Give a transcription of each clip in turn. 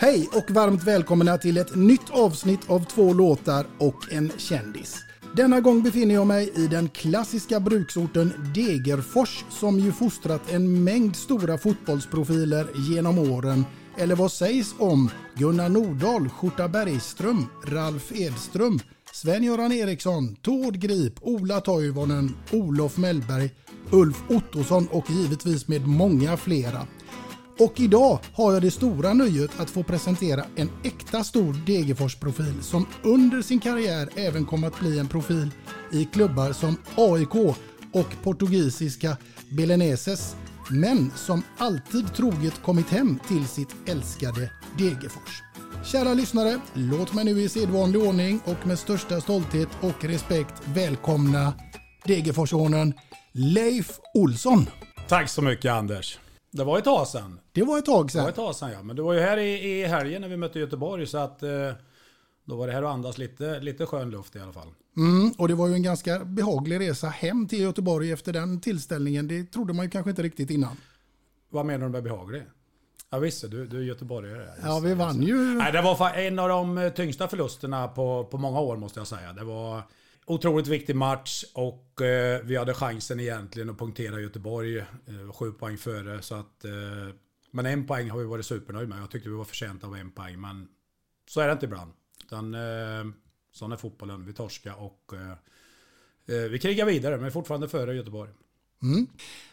Hej och varmt välkomna till ett nytt avsnitt av två låtar och en kändis. Denna gång befinner jag mig i den klassiska bruksorten Degerfors som ju fostrat en mängd stora fotbollsprofiler genom åren. Eller vad sägs om Gunnar Nordahl, Skjorta Bergström, Ralf Edström, Sven-Göran Eriksson, Tord Grip, Ola Toivonen, Olof Mellberg, Ulf Ottosson och givetvis med många flera. Och idag har jag det stora nöjet att få presentera en äkta stor Degerfors-profil som under sin karriär även kom att bli en profil i klubbar som AIK och portugisiska Belenenses men som alltid troget kommit hem till sitt älskade Degerfors. Kära lyssnare, låt mig nu i sedvanlig ordning och med största stolthet och respekt välkomna Degerforsonen Leif Olsson. Tack så mycket Anders. Det var ett tag sedan. Det var ett tag Det sedan. var ett tag sedan ja. Men du var ju här i, i helgen när vi mötte Göteborg så att eh, då var det här att andas lite, lite skön luft i alla fall. Mm, och det var ju en ganska behaglig resa hem till Göteborg efter den tillställningen. Det trodde man ju kanske inte riktigt innan. Vad menar du med behaglig? Ja visst, du, du är göteborgare. Just Ja, vi det, vann det. ju. Nej, det var en av de tyngsta förlusterna på, på många år måste jag säga. Det var otroligt viktig match och eh, vi hade chansen egentligen att punktera Göteborg. Eh, sju poäng före. Så att, eh, men en poäng har vi varit supernöjda med. Jag tyckte vi var förtjänta av en poäng. Men så är det inte ibland. Utan, eh, sån är fotbollen. Vi torskar och eh, eh vi krigar vidare. Men är fortfarande före Göteborg. Mm.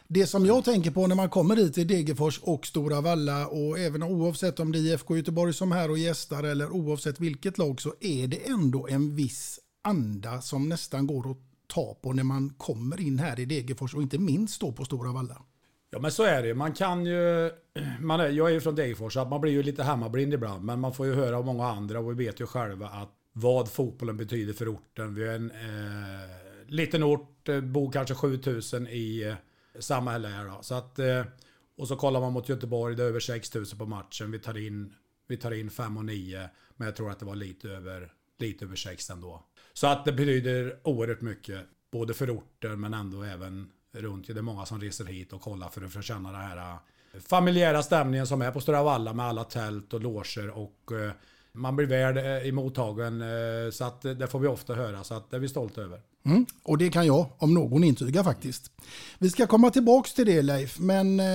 Det som jag tänker på när man kommer hit till Degerfors och Stora Valla och även oavsett om det är IFK Göteborg som är här och gästar eller oavsett vilket lag så är det ändå en viss anda som nästan går att ta på när man kommer in här i Degerfors och inte minst då på Stora Valla. Ja men så är det Man kan ju... Man är, jag är ju från Degerfors så att man blir ju lite hemmablind ibland. Men man får ju höra av många andra och vi vet ju själva att vad fotbollen betyder för orten. Vi är en eh, liten ort, eh, bor kanske 7000 i eh, samhälle här då. Så att, eh, och så kollar man mot Göteborg, det är över 6000 på matchen. Vi tar in, vi tar in 5 och 9. Men jag tror att det var lite över, lite över 6 ändå. Så att det betyder oerhört mycket. Både för orten men ändå även runt. Det är många som reser hit och kollar för att få känna den här eh, familjära stämningen som är på Stora Valla med alla tält och loger och eh, man blir väl emottagen. Eh, så att det får vi ofta höra. Så att det är vi stolta över. Mm, och det kan jag om någon intyga faktiskt. Vi ska komma tillbaks till det Leif, men eh,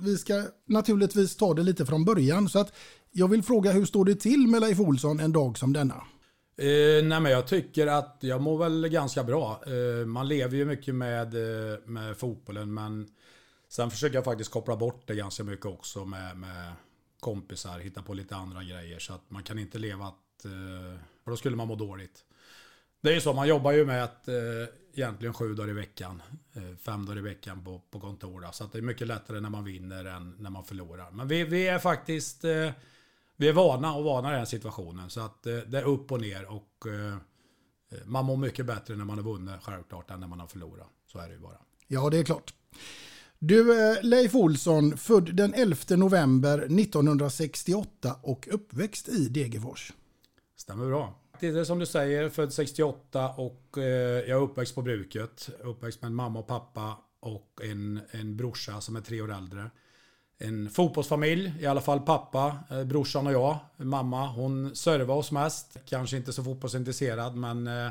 vi ska naturligtvis ta det lite från början. Så att jag vill fråga hur står det till med Leif Olsson en dag som denna? Eh, nej men jag tycker att jag mår väl ganska bra. Eh, man lever ju mycket med, eh, med fotbollen men sen försöker jag faktiskt koppla bort det ganska mycket också med, med kompisar, hitta på lite andra grejer så att man kan inte leva att, eh, för då skulle man må dåligt. Det är ju så, man jobbar ju med att eh, egentligen sju dagar i veckan. Eh, fem dagar i veckan på, på kontor. Då. Så att det är mycket lättare när man vinner än när man förlorar. Men vi, vi är faktiskt eh, vi är vana och vana i den situationen. Så att eh, det är upp och ner. Och eh, man mår mycket bättre när man har vunnit självklart än när man har förlorat. Så är det ju bara. Ja, det är klart. Du, eh, Leif Olsson, född den 11 november 1968 och uppväxt i Degerfors. Stämmer bra. Det är som du säger, född 68 och jag är uppväxt på bruket. Uppväxt med en mamma och pappa och en, en brorsa som är tre år äldre. En fotbollsfamilj, i alla fall pappa, eh, brorsan och jag. Mamma, hon servade oss mest. Kanske inte så fotbollsintresserad men eh,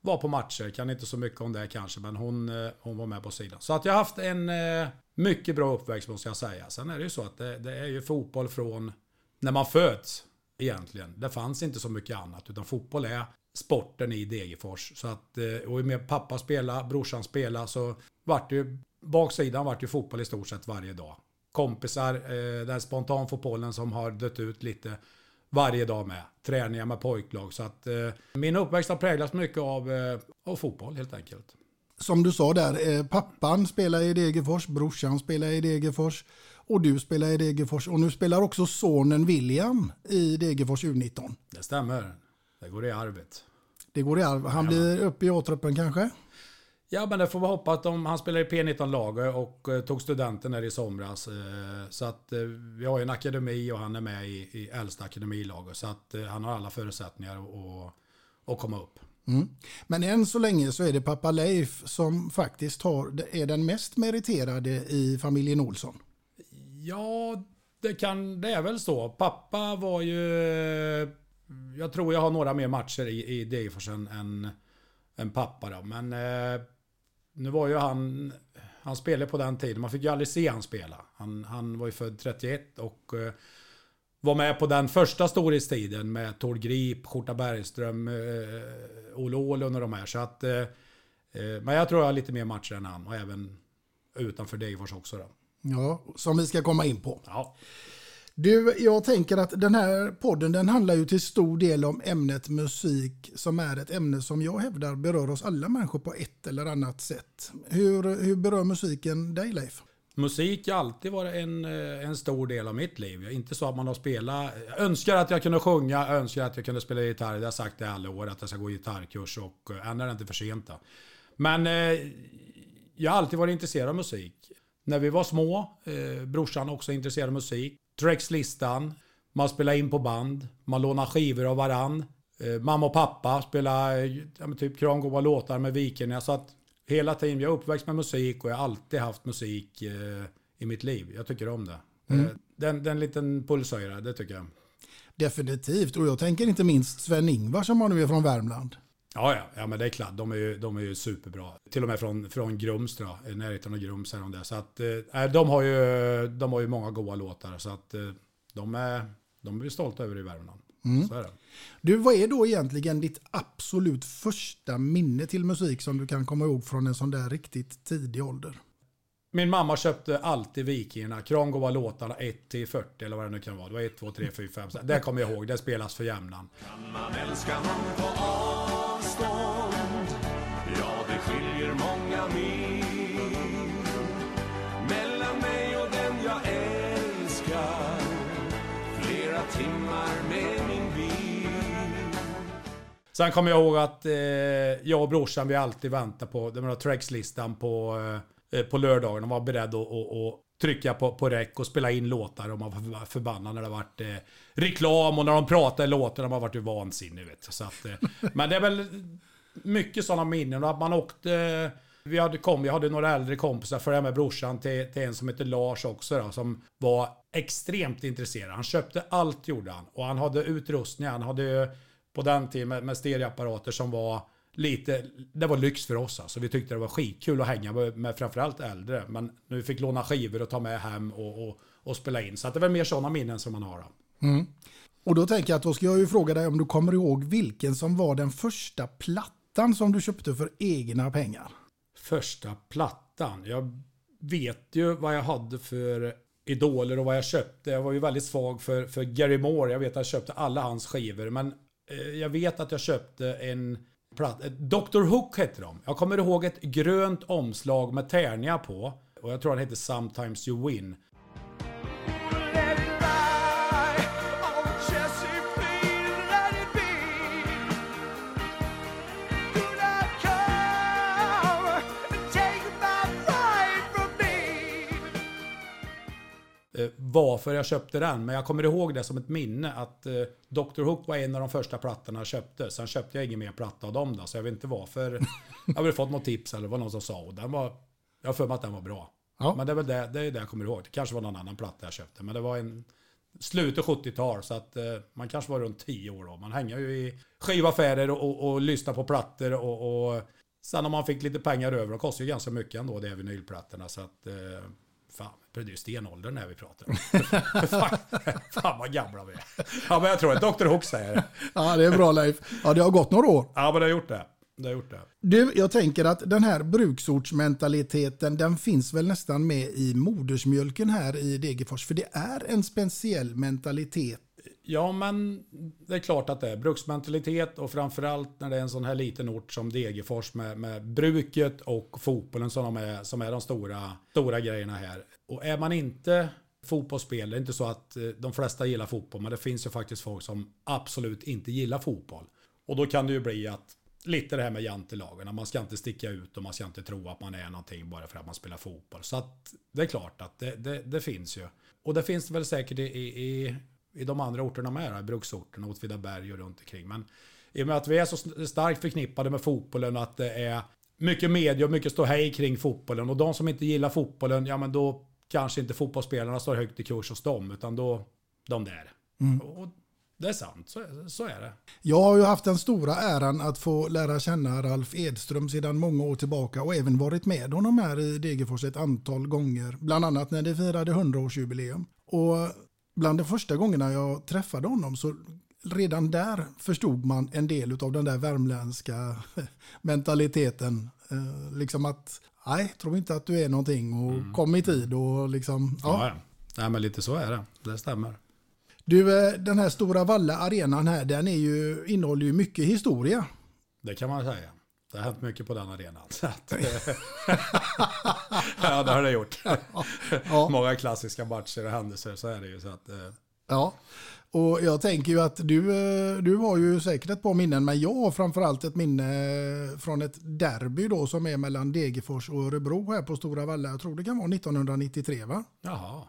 var på matcher. Kan inte så mycket om det kanske men hon, eh, hon var med på sidan. Så att jag har haft en mycket bra uppväxt måste jag säga. Sen är det ju så att det, det är ju fotboll från när man föds egentligen. Det fanns inte så mycket annat utan fotboll är sporten i Degerfors. Så att, och med pappa spela, brorsan spela så vart det ju, baksidan vart ju fotboll i stort sett varje dag. Kompisar, eh, den spontanfotbollen som har dött ut lite varje dag med. Träningar med pojklag. Så att eh, min uppväxt har präglats mycket av, eh, av fotboll helt enkelt. Som du sa där, eh, pappan spelar i Degerfors, brorsan spelar i Degerfors och du spelar i Degerfors och nu spelar också sonen William i Degerfors U19. Det stämmer. Det går i arvet. Det går i arv. Han blir uppe i A-truppen kanske? Ja, men det får vi hoppas. De, han spelar i P19-laget och uh, tog studenten här i somras. Uh, så att uh, vi har ju en akademi och han är med i, i äldsta akademilaget. Så att han har alla förutsättningar att, att komma upp. Mm. Men än så länge så är det pappa Leif som faktiskt har, är den mest meriterade i familjen Olsson. Ja, det, kan, det är väl så. Pappa var ju... Jag tror jag har några mer matcher i, i Degerfors än, än, än pappa då. Men eh, nu var ju han... Han spelade på den tiden. Man fick ju aldrig se han spela. Han, han var ju född 31 och eh, var med på den första storhetstiden med Tord Grip, Skjorta Bergström, eh, Olle Åhlund och de här. Så att, eh, eh, men jag tror jag har lite mer matcher än han och även utanför Degerfors också. Då. Ja, som vi ska komma in på. Ja. Du, jag tänker att den här podden den handlar ju till stor del om ämnet musik som är ett ämne som jag hävdar berör oss alla människor på ett eller annat sätt. Hur, hur berör musiken dig Leif? Musik har alltid varit en, eh, en stor del av mitt liv. Inte så att man har spelat... Jag önskar att jag kunde sjunga, önskar att jag kunde spela gitarr. Det har jag sagt i alla år, att jag ska gå gitarrkurs och eh, än är det inte för sent. Då. Men eh, jag har alltid varit intresserad av musik. När vi var små, eh, brorsan också intresserad av musik. Tracks-listan, man spelade in på band, man lånade skivor av varann. Eh, mamma och pappa spelade ja, typ krangåva låtar med Viken. Så att hela tiden, jag är uppväxt med musik och jag har alltid haft musik eh, i mitt liv. Jag tycker om det. Mm. Eh, den, den liten pulshöjare, det tycker jag. Definitivt, och jag tänker inte minst Sven-Ingvar som har nu är från Värmland. Ja, ja, ja, men det är klart. De är ju, de är ju superbra. Till och med från, från Grums, då, i närheten av Grums är de där. Så att, eh, de, har ju, de har ju många goda låtar. Så att eh, de är, de är stolta över i Värmland. Mm. Så är det. Du, vad är då egentligen ditt absolut första minne till musik som du kan komma ihåg från en sån där riktigt tidig ålder? Min mamma köpte alltid Vikingarna. Krangova låtarna 1 till 40 eller vad det nu kan vara. Det var 1, 2, 3, 4, 5. Det kommer jag ihåg. Det spelas för jämnan. Kan man älska någon på avstånd? Ja, det skiljer många mil. Mellan mig och den jag älskar. Flera timmar med min bil. Sen kommer jag ihåg att eh, jag och brorsan vi alltid väntar på den här trackslistan på eh, på lördagen och var beredd att, att, att trycka på, på räck och spela in låtar och man var förbannad när det varit eh, reklam och när de pratar i låtarna man varit ju vansinnig vet så att, eh, Men det är väl mycket sådana minnen och att man åkte eh, vi hade kom, jag hade några äldre kompisar, följde med brorsan till, till en som heter Lars också då, som var extremt intresserad. Han köpte allt gjorde han och han hade utrustning. Han hade på den tiden med, med stereoapparater som var lite, det var lyx för oss alltså. Vi tyckte det var skitkul att hänga med, med framförallt äldre. Men nu fick låna skivor och ta med hem och, och, och spela in. Så att det var mer sådana minnen som man har. Mm. Och då tänker jag att då ska jag ju fråga dig om du kommer ihåg vilken som var den första plattan som du köpte för egna pengar? Första plattan? Jag vet ju vad jag hade för idoler och vad jag köpte. Jag var ju väldigt svag för, för Gary Moore. Jag vet att jag köpte alla hans skivor. Men eh, jag vet att jag köpte en platta. eh, Dr Hook hette de. Jag kommer ihåg ett grönt omslag med tärningar på. Och jag tror han hette Sometimes You Win. Varför jag köpte den, men jag kommer ihåg det som ett minne att eh, Dr Hook var en av de första plattorna jag köpte. Sen köpte jag ingen mer platta av dem då, så jag vet inte varför. jag hade fått något tips eller vad någon som sa och den var... Jag har för mig att den var bra. Ja. Men det är väl det, det, är det jag kommer ihåg. Det kanske var någon annan platta jag köpte, men det var en... Slutet 70-tal, så att eh, man kanske var runt 10 år då. Man hänger ju i skivaffärer och, och, och lyssnar på plattor och, och... Sen om man fick lite pengar över, de kostar ju ganska mycket ändå, det är vinylplattorna. Så att... Eh, Fan, det är ju stenåldern när vi pratar. fan, fan vad gamla vi är. Ja, men jag tror att Dr. Hook säger det. Ja, det är bra Leif. Ja, det har gått några år. Ja, men det har gjort det. Det har gjort det. Du, jag tänker att den här bruksortsmentaliteten, den finns väl nästan med i modersmjölken här i Degerfors. För det är en speciell mentalitet. Ja, men det är klart att det är bruksmentalitet och framförallt när det är en sån här liten ort som Degerfors med, med bruket och fotbollen som, de är, som är de stora, stora grejerna här. Och är man inte fotbollsspelare, det är inte så att eh, de flesta gillar fotboll, men det finns ju faktiskt folk som absolut inte gillar fotboll. Och då kan det ju bli att lite det här med jantelagen, man ska inte sticka ut och man ska inte tro att man är någonting bara för att man spelar fotboll. Så att det är klart att det, det, det finns ju. Och det finns det väl säkert i, i, i de andra orterna med, då, bruksorterna, Åtvidaberg och runt omkring. Men i och med att vi är så starkt förknippade med fotbollen och att det är mycket media och mycket ståhej kring fotbollen och de som inte gillar fotbollen, ja men då kanske inte fotbollsspelarna står högt i kurs hos dem, utan då de där. Och det är sant, så, så är det. Jag har ju haft den stora äran att få lära känna Ralf Edström sedan många år tillbaka och även varit med honom här i Degerfors ett antal gånger. Bland annat när det firade 100-årsjubileum. Och bland de första gångerna jag träffade honom så redan där förstod man en del av den där värmländska mentaliteten. Eh, liksom att, nej, tro inte att du är någonting och kom i tid och liksom, ja. Ja, ja. Nej, men lite så är det. Det stämmer. Du, eh, den här stora Valla arenan här, den är ju, innehåller ju mycket historia. Det kan man säga. Det har hänt mycket på den arenan. Så att, eh, ja, det har det gjort. Ja. Många klassiska matcher och händelser, så är det ju. Så att, eh, Ja, och jag tänker ju att du, eh, du har ju säkert ett par minnen, men jag har framförallt ett minne från ett derby då som är mellan Degerfors och Örebro här på Stora Valla. Jag tror det kan vara 1993 va? jaha.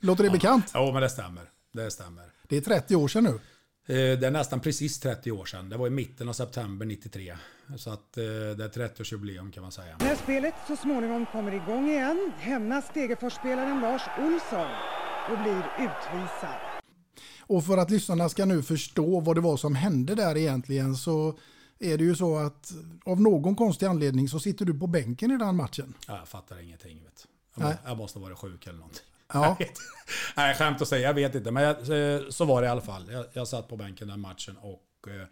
Låter det bekant? Jo, men det stämmer. Det stämmer. Det är 30 år sedan nu. Eh, Det är nästan precis 30 år sedan. Det var i mitten av september 93. Så att eh, det är 30-årsjubileum kan man säga. När spelet så småningom kommer igång igen hämnas Degerforsspelaren Lars Olsson och blir utvisad. Och för att lyssnarna ska nu förstå vad det var som hände där egentligen så är det ju så att av någon konstig anledning så sitter du på bänken i den matchen. Ja, jag fattar ingenting. Vet. Jag, Nej. jag måste vara sjuk eller någonting. Ja. Jag vet. Nej, skämt att säga, jag vet inte. Men jag, eh, så var det i alla fall. Jag, jag satt på bänken den matchen och eh,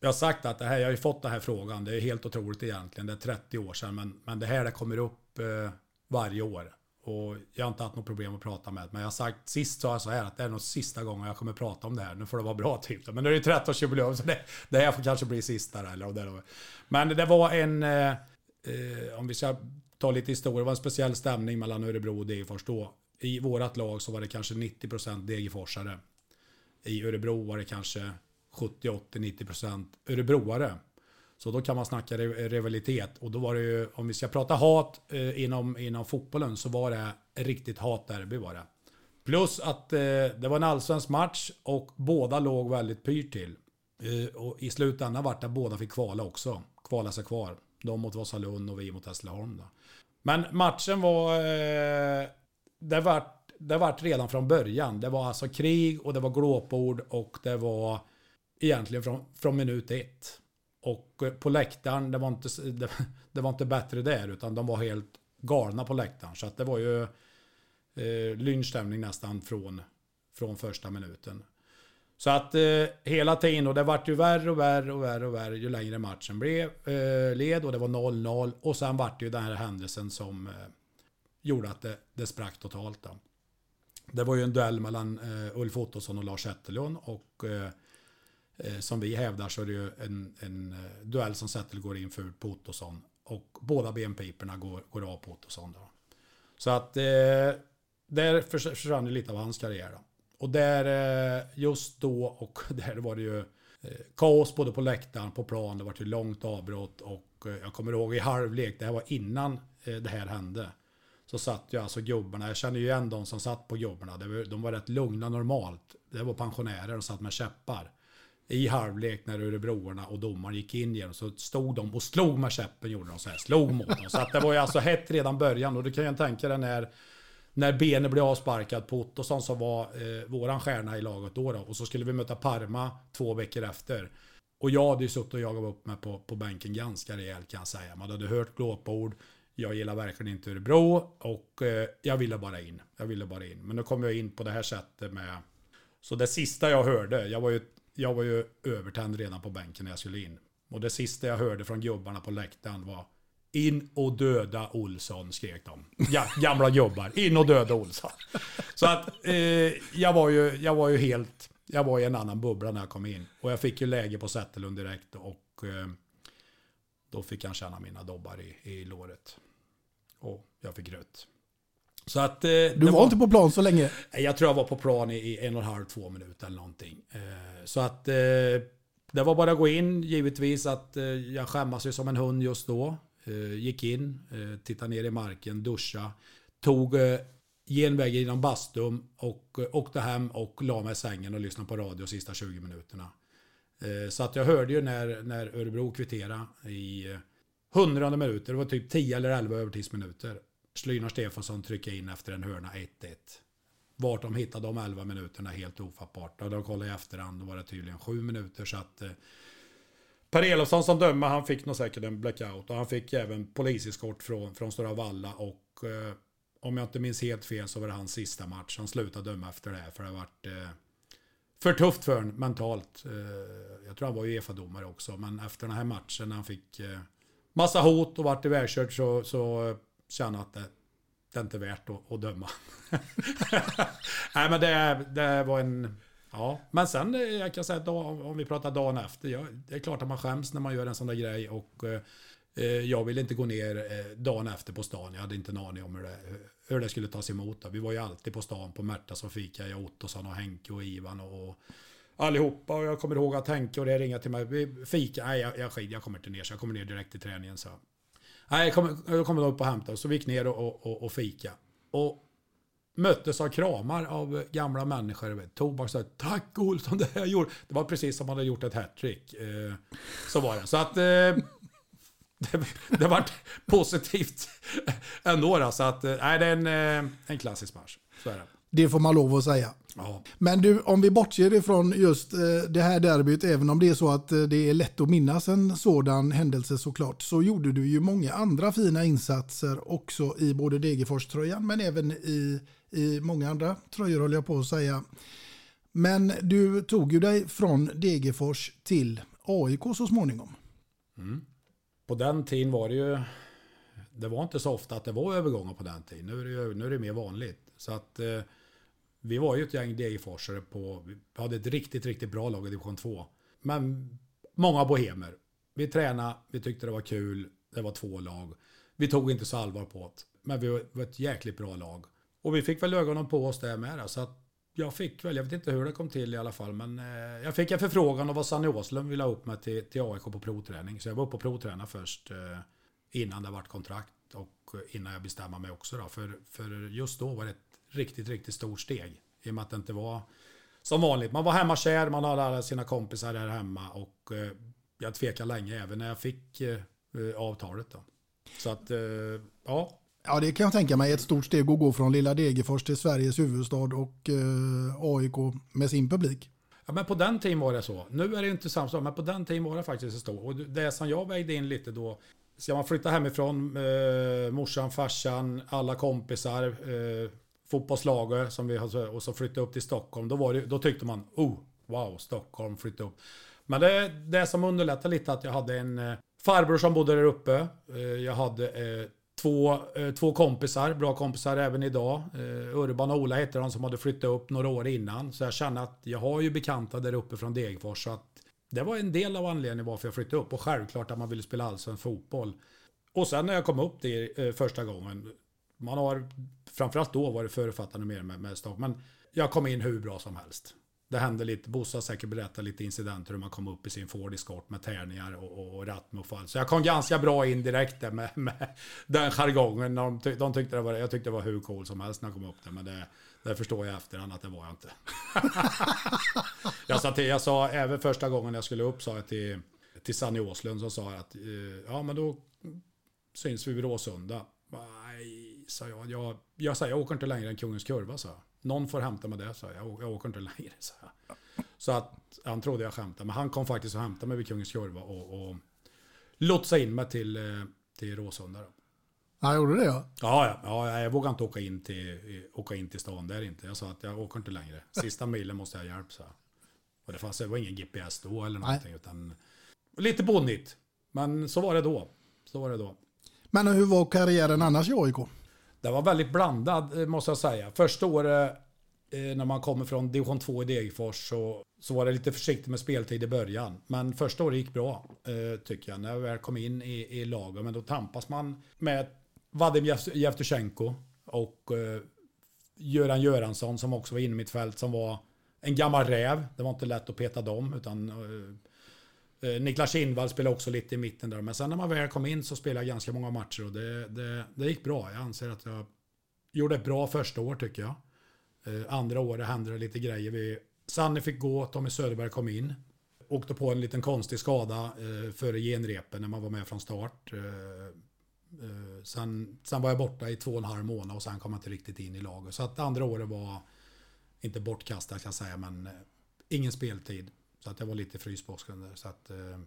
jag har sagt att det här, jag har ju fått den här frågan. Det är helt otroligt egentligen. Det är 30 år sedan. Men, men det här det kommer upp eh, varje år. Och jag har inte haft något problem att prata med. Men jag har sagt, sist sa jag så här att det är nog sista gången jag kommer prata om det här. Nu får det vara bra typ. Men nu är det 30-årsjubileum så det, det här får kanske bli sista. Eller, och det. Men det var en, eh, om vi ska ta lite historia, det var en speciell stämning mellan Örebro och Degerfors då. I vårt lag så var det kanske 90% Degerforsare. I Örebro var det kanske 70, 80, 90% Örebroare. Så då kan man snacka rivalitet. Och då var det ju, om vi ska prata hat eh, inom, inom fotbollen så var det riktigt hatderby var det. Plus att eh, det var en allsvensk match och båda låg väldigt pyrt till. Eh, och i slutändan vart det båda fick kvala också. Kvala sig kvar. De mot Vasalund och vi mot Hässleholm. Då. Men matchen var... Eh, det vart, det vart redan från början. Det var alltså krig och det var glåpord och det var egentligen från, från minut ett. Och eh, på läktaren, det var, inte, det, det var inte bättre där utan de var helt galna på läktaren. Så att det var ju eh, lynchstämning nästan från, från första minuten. Så att eh, hela tiden, och det vart ju värre och värre och värre och värre ju längre matchen blev, eh, led och det var 0-0. Och sen vart det ju den här händelsen som eh, gjorde att det, det sprack totalt. Då. Det var ju en duell mellan eh, Ulf Ottosson och Lars Zetterlund och eh, eh, som vi hävdar så är det ju en, en eh, duell som Zetterlund går in för på Ottosson. Och båda benpiporna går, går av på Ottosson. Då. Så att eh, där försvann ju lite av hans karriär. Då. Och där eh, just då och där var det ju eh, kaos både på läktaren, på plan. Det var ett långt avbrott och eh, jag kommer ihåg i halvlek, det här var innan eh, det här hände. Så satt ju alltså gubbarna, jag känner ju igen de som satt på gubbarna. De var rätt lugna normalt. Det var pensionärer och satt med käppar. I halvlek när Örebroarna och domaren gick in igen så stod de och slog med käppen gjorde de så här. Slog mot dem. Så att det var ju alltså hett redan början och du kan ju tänka dig när när benet blev avsparkat på Ottosson som var eh, våran stjärna i laget då, då. Och så skulle vi möta Parma två veckor efter. Och jag hade ju suttit och jagat upp mig på, på bänken ganska rejält kan jag säga. Man hade hört glåpord. Jag gillar verkligen inte Örebro och eh, jag ville bara in. Jag ville bara in. Men nu kom jag in på det här sättet med... Så det sista jag hörde, jag var ju, jag var ju övertänd redan på bänken när jag skulle in. Och det sista jag hörde från gubbarna på läktaren var in och döda Olsson, skrek de. Ja, gamla gubbar. In och döda Olsson. Så att eh, jag, var ju, jag var ju helt... Jag var i en annan bubbla när jag kom in. Och jag fick ju läge på Zetterlund direkt och eh, då fick han känna mina dobbar i, i låret. Och jag fick rött. Så att, eh, du var, var, inte på plan så länge? Jag tror jag var på plan i, en och en halv, två minuter eller någonting. Eh, så att eh, det var bara att gå in, givetvis att eh, jag skämmas ju som en hund just då. Eh, gick in, eh, tittade ner i marken, duscha, tog eh, genväg genom bastun och åkte hem och la mig i sängen och lyssnade på radio de sista 20 minuterna. Så att jag hörde ju när, när Örebro kvitterade i hundrade minuter, det var typ 10 eller 11 övertidsminuter. Slynar Stefansson trycker in efter en hörna 1-1. Vart de hittade de 11 minuterna helt ofattbart. Och då kollade jag i efterhand, då var det tydligen 7 minuter. Så att eh, Per Elofsson som dömer, han fick nog säkert en blackout. Och han fick även poliseskort från, från Stora Valla. Och eh, om jag inte minns helt fel så var det hans sista match. Han slutade döma efter det. här. För det har varit eh, för tufft för honom mentalt. Eh, jag tror han var Uefa-domare också. Men efter den här matchen när han fick eh, massa hot och vart ivägkörd så, så kände jag att det, det är inte värt att, att döma. Nej men det, det var en Ja, men sen jag kan säga att om vi pratar dagen efter. Ja, det är klart att man skäms när man gör en sån där grej. Och eh, jag ville inte gå ner eh, dagen efter på stan. Jag hade inte en aning om hur det, hur det skulle tas emot. Vi var ju alltid på stan på Märta och fika, jag Ottosson och Henke och Ivan och, och allihopa. Och jag kommer ihåg att Henke och det ringa till mig. Fika, nej jag, jag, jag kommer inte ner så jag kommer ner direkt till träningen. Så. Nej, jag kommer, jag kommer upp och hämta. Så vi gick ner och, och, och fika. Och möttes av kramar av gamla människor. Tobak sa tack Olsson, det här gjorde. Det var precis som man hade gjort ett hattrick. Eh, så var det. Så att eh, det, det var positivt ändå. Då, så att, eh, nej, det är en, eh, en klassisk match. Så är det. Det får man lov att säga. Ja. Men du, om vi bortser ifrån just eh, det här derbyt, även om det är så att eh, det är lätt att minnas en sådan händelse såklart, så gjorde du ju många andra fina insatser också i både Degerfors-tröjan men även i, i många andra tröjor håller jag på att säga. Men du tog ju dig från Degerfors till AIK så småningom. Mm. På den tiden var det ju, det var inte så ofta att det var övergångar på den tiden. Nu är det, nu är det mer vanligt. Så att eh, vi var ju ett gäng Degerforsare på, vi hade ett riktigt, riktigt bra lag i division 2. Men många bohemer. Vi tränade, vi tyckte det var kul, det var två lag. Vi tog inte så allvar på det. Men vi var ett jäkligt bra lag. Och vi fick väl ögonen på oss där med. Så att jag fick väl, jag vet inte hur det kom till i alla fall, men eh, jag fick en förfrågan av vad Sanny Åslund ville ha upp mig till, till AIK på provträning. Så jag var uppe och provtränade först eh, innan det vart kontrakt och eh, innan jag bestämde mig också då. För, för just då var det ett riktigt, riktigt stort steg. I och med att det inte var som vanligt. Man var hemmakär, man hade alla sina kompisar där hemma och eh, jag tvekade länge även när jag fick eh, avtalet. Då. Så att, eh, ja. Ja, det kan jag tänka mig. Ett stort steg att gå från lilla Degerfors till Sveriges huvudstad och eh, AIK med sin publik. Ja, men på den tiden var det så. Nu är det inte samma sak, men på den tiden var det faktiskt så. Och det som jag vägde in lite då, ska man flytta hemifrån, eh, morsan, farsan, alla kompisar, eh, fotbollslaget som vi har, och så flyttade upp till Stockholm. Då, var det, då tyckte man, oh, wow, Stockholm, flyttade upp. Men det, det som underlättade lite att jag hade en eh, farbror som bodde där uppe. Eh, jag hade eh, två, två kompisar, bra kompisar även idag. Urban och Ola hette de som hade flyttat upp några år innan. Så jag känner att jag har ju bekanta där uppe från Degerfors. Så att det var en del av anledningen varför jag flyttade upp. Och självklart att man ville spela allsvensk fotboll. Och sen när jag kom upp det första gången. Man har framförallt då varit förutfattande mer med, med Stock. Men jag kom in hur bra som helst. Det hände lite, Bosse har säkert berättat lite incidenter hur man kom upp i sin Ford Escort med tärningar och, och, och rattmuff och allt. Så jag kom ganska bra in direkt där med, med den jargongen. De, tyck, de tyckte det var, jag tyckte det var hur cool som helst när jag kom upp där. Men det, det förstår jag efterhand att det var jag inte. jag, sa till, jag sa även första gången jag skulle upp sa jag till, till Sanny Åslund som sa att eh, ja men då syns vi vid Råsunda. Sa jag. Jag, jag, sa, jag åker inte längre än Kungens Kurva, sa jag. Någon får hämta mig det, sa jag. Jag åker inte längre, sa jag. Så att han trodde jag skämtade. Men han kom faktiskt och hämtade mig vid Kungens Kurva och, och lotsade in mig till, eh, till Råsunda. Då. Ja, gjorde det ja? Ja, ja, jag vågade inte åka in, till, åka in till stan där inte. Jag sa att jag åker inte längre. Sista milen måste jag ha hjälp, så. Och det fanns det var ingen GPS då eller någonting. Utan, lite bonnigt. Men så var det då. Så var det då. Men hur var karriären annars i AIK? Det var väldigt blandad eh, måste jag säga. Första året eh, när man kommer från division 2 i Degerfors så, så var det lite försiktigt med speltid i början. Men första året gick bra eh, tycker jag. När jag väl kom in i, i laget. Men då tampas man med Vadim Jevtusjenko och Göran Göransson som också var inne i mitt fält som var en gammal räv. Det var inte lätt att peta dem. Utan Eh, Niklas Kindvall spelade också lite i mitten där. Men sen när man väl kom in så spelade jag ganska många matcher och det, det, det gick bra. Jag anser att jag gjorde ett bra första år tycker jag. Eh, andra året hände det lite grejer. Vi, Sanne fick gå, Tommy Söderberg kom in. Åkte på en liten konstig skada eh, före genrepen när man var med från start. Eh, eh, sen, sen var jag borta i två och en halv månad och sen kom jag inte riktigt in i laget. Så att andra året var inte bortkastat kan jag säga, men eh, ingen speltid. Så att jag var lite frysboxen Så att, eh,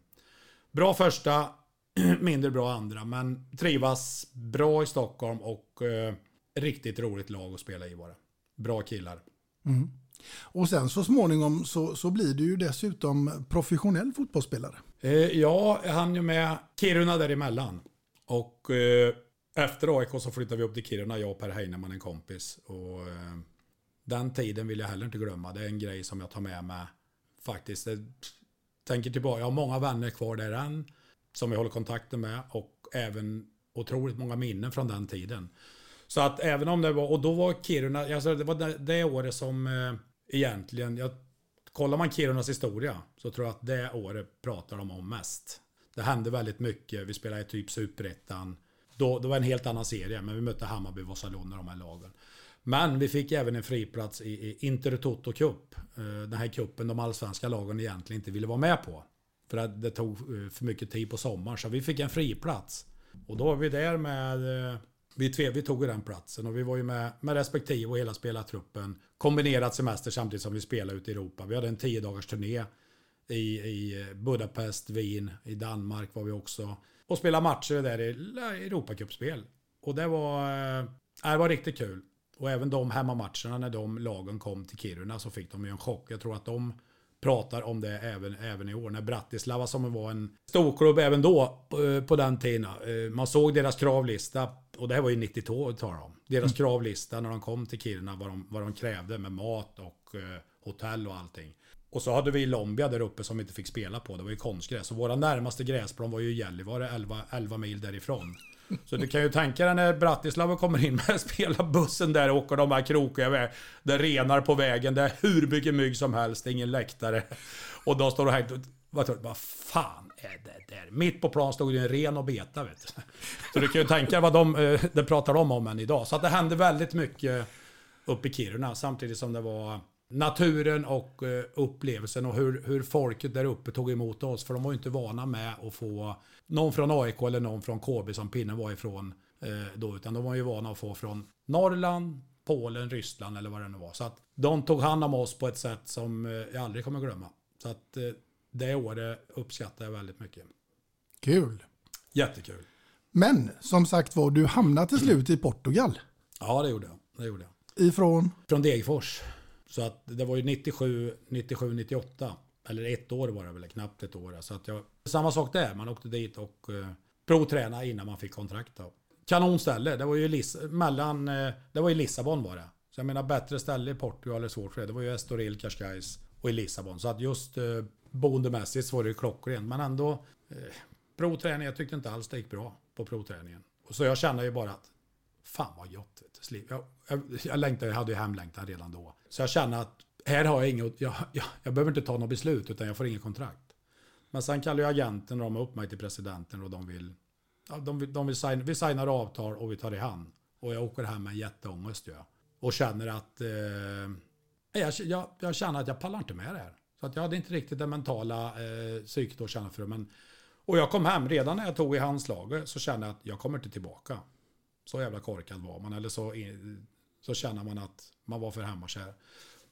bra första, mindre bra andra. Men trivas bra i Stockholm och eh, riktigt roligt lag att spela i bara. Bra killar. Mm. Och sen så småningom så, så blir du ju dessutom professionell fotbollsspelare. Eh, ja, jag hann ju med Kiruna däremellan. Och eh, efter AIK så flyttade vi upp till Kiruna, jag och Per Heinemann, en kompis. Och eh, den tiden vill jag heller inte glömma. Det är en grej som jag tar med mig faktiskt. Jag tänker tillbaka, jag har många vänner kvar där än. Som jag håller kontakten med och även otroligt många minnen från den tiden. Så att även om det var, och då var Kiruna, alltså det var det, det året som eh, egentligen, jag, kollar man Kirunas historia så tror jag att det året pratar de om mest. Det hände väldigt mycket, vi spelade i typ Superettan. Då, det var en helt annan serie, men vi mötte Hammarby, Vasalund och de här lagen. Men vi fick även en friplats i, i Inter Toto Cup. Eh, den här kuppen de allsvenska lagen egentligen inte ville vara med på. För att det tog eh, för mycket tid på sommaren. Så vi fick en friplats. Och då var vi där med... Eh, vi, tve, vi tog den platsen och vi var ju med, med respektive och hela spelartruppen. Kombinerat semester samtidigt som vi spelade ute i Europa. Vi hade en tio dagars turné i, i Budapest, Wien, i Danmark var vi också. Och spelade matcher där i Europacupspel. Och det var, det var riktigt kul. Och även de hemmamatcherna när de lagen kom till Kiruna så fick de ju en chock. Jag tror att de pratar om det även, även i år. När Bratislava som var en storklubb även då eh, på den tiden. Eh, man såg deras kravlista och det här var ju 92 talar om. Deras mm. kravlista när de kom till Kiruna vad de, vad de krävde med mat och eh, hotell och allting. Och så hade vi Lombia där uppe som vi inte fick spela på. Det var ju konstgräs. Och våra närmaste gräsplan var ju Gällivare 11, 11 mil därifrån. Så du kan ju tänka dig när Bratislava kommer in med spelarbussen där och åker de här krokiga vägarna. Det renar på vägen, det är hur mycket mygg som helst, ingen läktare. Och då står du här vad, tror, vad fan är det där? Mitt på plan stod det en ren och beta vet du. Så du kan ju tänka dig vad de, eh, det pratar de om än idag. Så att det hände väldigt mycket uppe i Kiruna samtidigt som det var naturen och eh, upplevelsen och hur, hur folket där uppe tog emot oss. För de var ju inte vana med att få någon från AIK eller någon från KB som pinnen var ifrån eh, då. Utan de var ju vana att få från Norrland, Polen, Ryssland eller vad det nu var. Så att de tog hand om oss på ett sätt som eh, jag aldrig kommer glömma. Så att det året uppskattar jag väldigt mycket. Kul. Jättekul. Men som sagt var, du hamnade till slut i Portugal. Ja, det gjorde jag. Det gjorde jag. Ifrån? Från Degerfors. Så att det var ju 97, 97, 98. Eller ett år var det väl, knappt ett år. Så att jag, samma sak där, man åkte dit och eh, provtränade innan man fick kontrakt. Då. Kanonställe, det var ju Liss, mellan, eh, det var i Lissabon var det. Så jag menar bättre ställe i Portugal är svårt för det. Det var ju Estoril, Cascais och i Lissabon. Så att just eh, boendemässigt så var det ju klockrent. Men ändå, eh, provträning, jag tyckte inte alls det gick bra på provträningen. Och så jag känner ju bara att, fan vad gött. Jag, jag, jag längtade, jag hade ju hemlängtan redan då. Så jag känner att här har jag inget, jag, jag, jag behöver inte ta något beslut utan jag får inget kontrakt. Men sen kallar ju agenten och de upp mig till presidenten och de vill, ja, de vill, de vill signa, vi signar avtal och vi tar i hand. Och jag åker hem med jätteångest jag. Och känner att, eh, jag, jag, jag känner att jag pallar inte med det här. Så att jag hade inte riktigt det mentala eh, psyket att känna för det. Men, och jag kom hem, redan när jag tog i handslaget så kände jag att jag kommer inte tillbaka. Så jävla korkad var man. Eller så, så känner man att man var för hemmakär.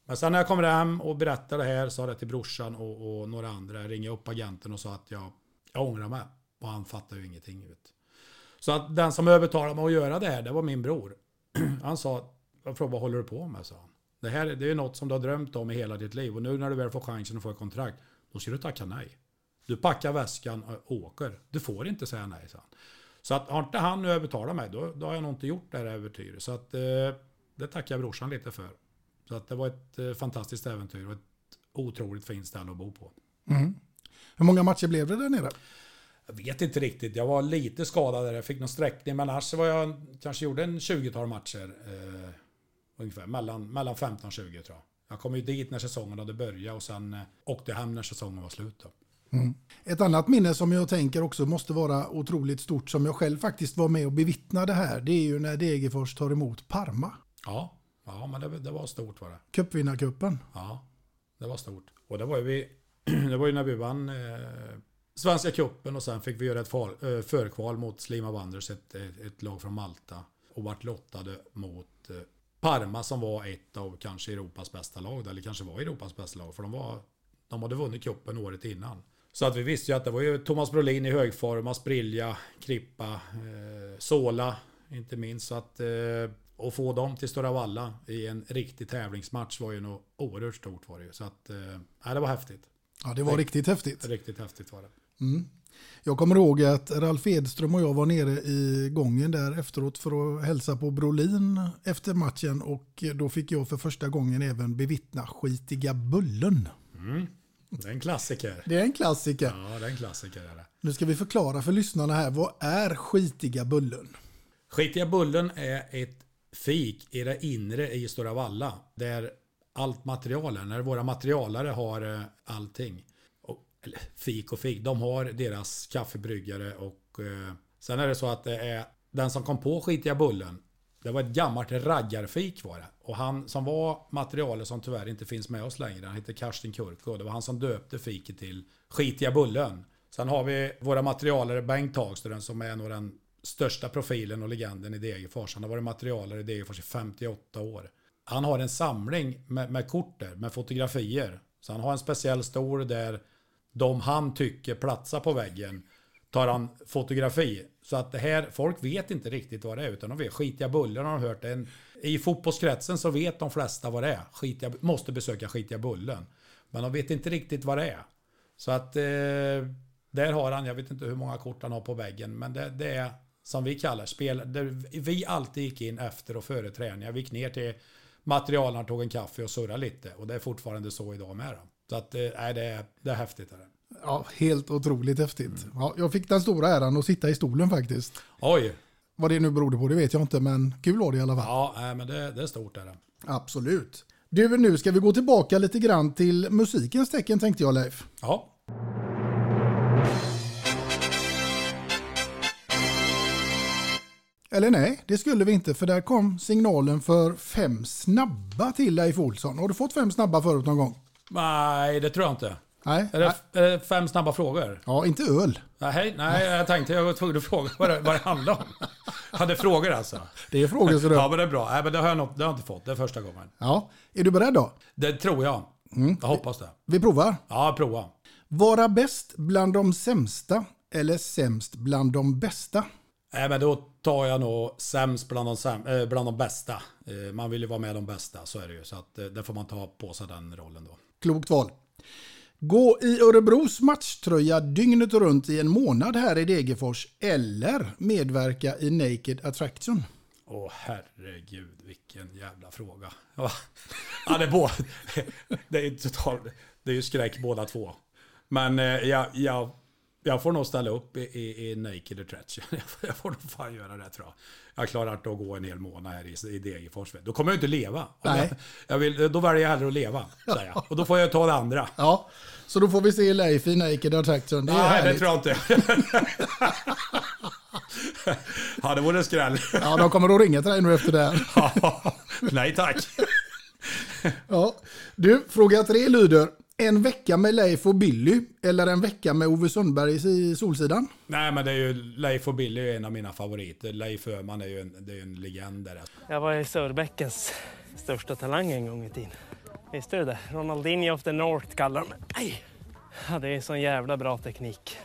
Men sen när jag kommer hem och berättar det här, sa det till brorsan och, och några andra. Jag upp agenten och sa att jag, jag ångrar mig. Och han fattar ju ingenting. Vet. Så att den som övertalade mig att göra det här, det var min bror. Han sa, jag frågade vad håller du på med? sa han. Det här det är något som du har drömt om i hela ditt liv. Och nu när du väl får chansen att få ett kontrakt, då ska du tacka nej. Du packar väskan och åker. Du får inte säga nej, sa han. Så att har inte han nu övertalat mig, då, då har jag nog inte gjort det här äventyret. Så att eh, det tackar jag brorsan lite för. Så att det var ett eh, fantastiskt äventyr och ett otroligt fint ställe att bo på. Hur många matcher blev det där nere? Jag vet inte riktigt. Jag var lite skadad där. Jag fick någon sträckning. Men annars var jag kanske gjorde en 20-tal matcher. Eh, ungefär. Mellan, mellan 15 och 20 tror jag. Jag kom ju dit när säsongen hade börjat och sen eh, åkte hem när säsongen var slut. Då. Ett annat minne som jag tänker också måste vara otroligt stort som jag själv faktiskt var med och bevittnade här. Det är ju när Degerfors tar emot Parma. Ja, ja men det, det var stort var det. Cupvinnarcupen. Ja, det var stort. Och det var ju, vi, det var ju när vi vann eh, Svenska cupen och sen fick vi göra ett fal, eh, förkval mot Slima Wanderers, ett, ett, ett lag från Malta. Och vart lottade mot eh, Parma som var ett av kanske Europas bästa lag. Eller kanske var Europas bästa lag. För de, var, de hade vunnit cupen året innan. Så att vi visste ju att det var ju Thomas Brolin i högform, Asprilla, Krippa, eh, Sola inte minst. Så att eh, och få dem till Stora Valla i en riktig tävlingsmatch var ju nog oerhört stort var det ju. Så att, eh, det var häftigt. Ja, det var riktigt häftigt. Riktigt häftigt var det. Jag kommer ihåg att Ralf Edström och jag var nere i gången där efteråt för att hälsa på Brolin efter matchen och då fick jag för första gången även bevittna skitiga bullen. Det är en klassiker. Det är en klassiker. Ja, det är en klassiker. Är det. Nu ska vi förklara för lyssnarna här, vad är skitiga bullen? Skitiga Bullen är ett fik i det inre i Stora Valla. Där allt material är, när våra materialare har eh, allting. Och, eller fik och fik, de har deras kaffebryggare och eh, sen är det så att det är den som kom på Skitiga Bullen. Det var ett gammalt raggarfik var det. Och han som var materialet som tyvärr inte finns med oss längre, han heter Karsten Kurko. Det var han som döpte fiket till Skitiga Bullen. Sen har vi våra materialare Bengt Hagström som är nog den största profilen och legenden i Degerfors. Han har varit materialare i Degerfors i 58 år. Han har en samling med, med kort där, med fotografier. Så han har en speciell stor där de han tycker platsar på väggen tar han fotografi. Så att det här, folk vet inte riktigt vad det är utan de vet skitiga bullen har de hört. En, I fotbollskretsen så vet de flesta vad det är. Skitiga, måste besöka skitiga bullen. Men de vet inte riktigt vad det är. Så att eh, där har han, jag vet inte hur många kort han har på väggen, men det, det är som vi kallar spel. Där vi alltid gick in efter och före träningar. Vi gick ner till materialen, tog en kaffe och surrade lite. Och det är fortfarande så idag med. Då. Så att, nej, det, är, det är häftigt. Är det. Ja, helt otroligt häftigt. Ja, jag fick den stora äran att sitta i stolen faktiskt. Oj! Vad det nu berodde på det vet jag inte, men kul var det i alla fall. Ja, nej, men det, det är stort. Är det. Absolut. Du, nu ska vi gå tillbaka lite grann till musikens tecken tänkte jag Leif. Ja. Eller nej, det skulle vi inte för där kom signalen för fem snabba till Leif Olsson. Har du fått fem snabba förut någon gång? Nej, det tror jag inte. Nej. Är det, är det fem snabba frågor? Ja, inte öl. Nej, nej, jag tänkte jag var tvungen att fråga vad det, vad det handlar om. Hade frågor alltså? Det är frågor så du. Ja, men det är bra. Nej, men det har jag, nog, det har jag inte fått. Det är första gången. Ja, är du beredd då? Det tror jag. Jag hoppas det. Vi provar. Ja, prova. Vara bäst bland de sämsta eller sämst bland de bästa? Nej, men då tar jag nog sämst bland de, säm, eh, bland de bästa. Eh, man vill ju vara med de bästa, så är det ju. Så att, eh, det får man ta på sig den rollen då. Klokt val. Gå i Örebros matchtröja dygnet runt i en månad här i Degerfors eller medverka i Naked Attraction? Åh herregud, vilken jävla fråga. Ja, ja det, är både, det är total, det är ju skräck båda två. Men eh, jag, jag, jag får nog ställa upp i, i, i Naked Attraction. Jag får nog fan göra det tror jag. Jag klarar inte att gå en hel månad här i, i Degerfors. Då kommer jag inte leva. Nej. Jag, jag vill, då väljer jag hellre att leva. Säger jag. Och då får jag ta det andra. Ja, så då får vi se Leif i Naked Attraction. Det Nej, det härligt. tror jag inte. ja, det vore skräll. Ja, de kommer att ringa till dig nu efter det här. Nej tack. Ja. Du, fråga tre lyder. En vecka med Leif och Billy eller en vecka med Ove Sundberg i Solsidan? Nej, men det är ju Leif och Billy är en av mina favoriter. Leif Öhman är ju en, det är en legend där. Jag var ju Sörbäckens största talang en gång i tiden. Visste du det? Ronaldinho of the North kallar de mig. Ja, det är sån jävla bra teknik.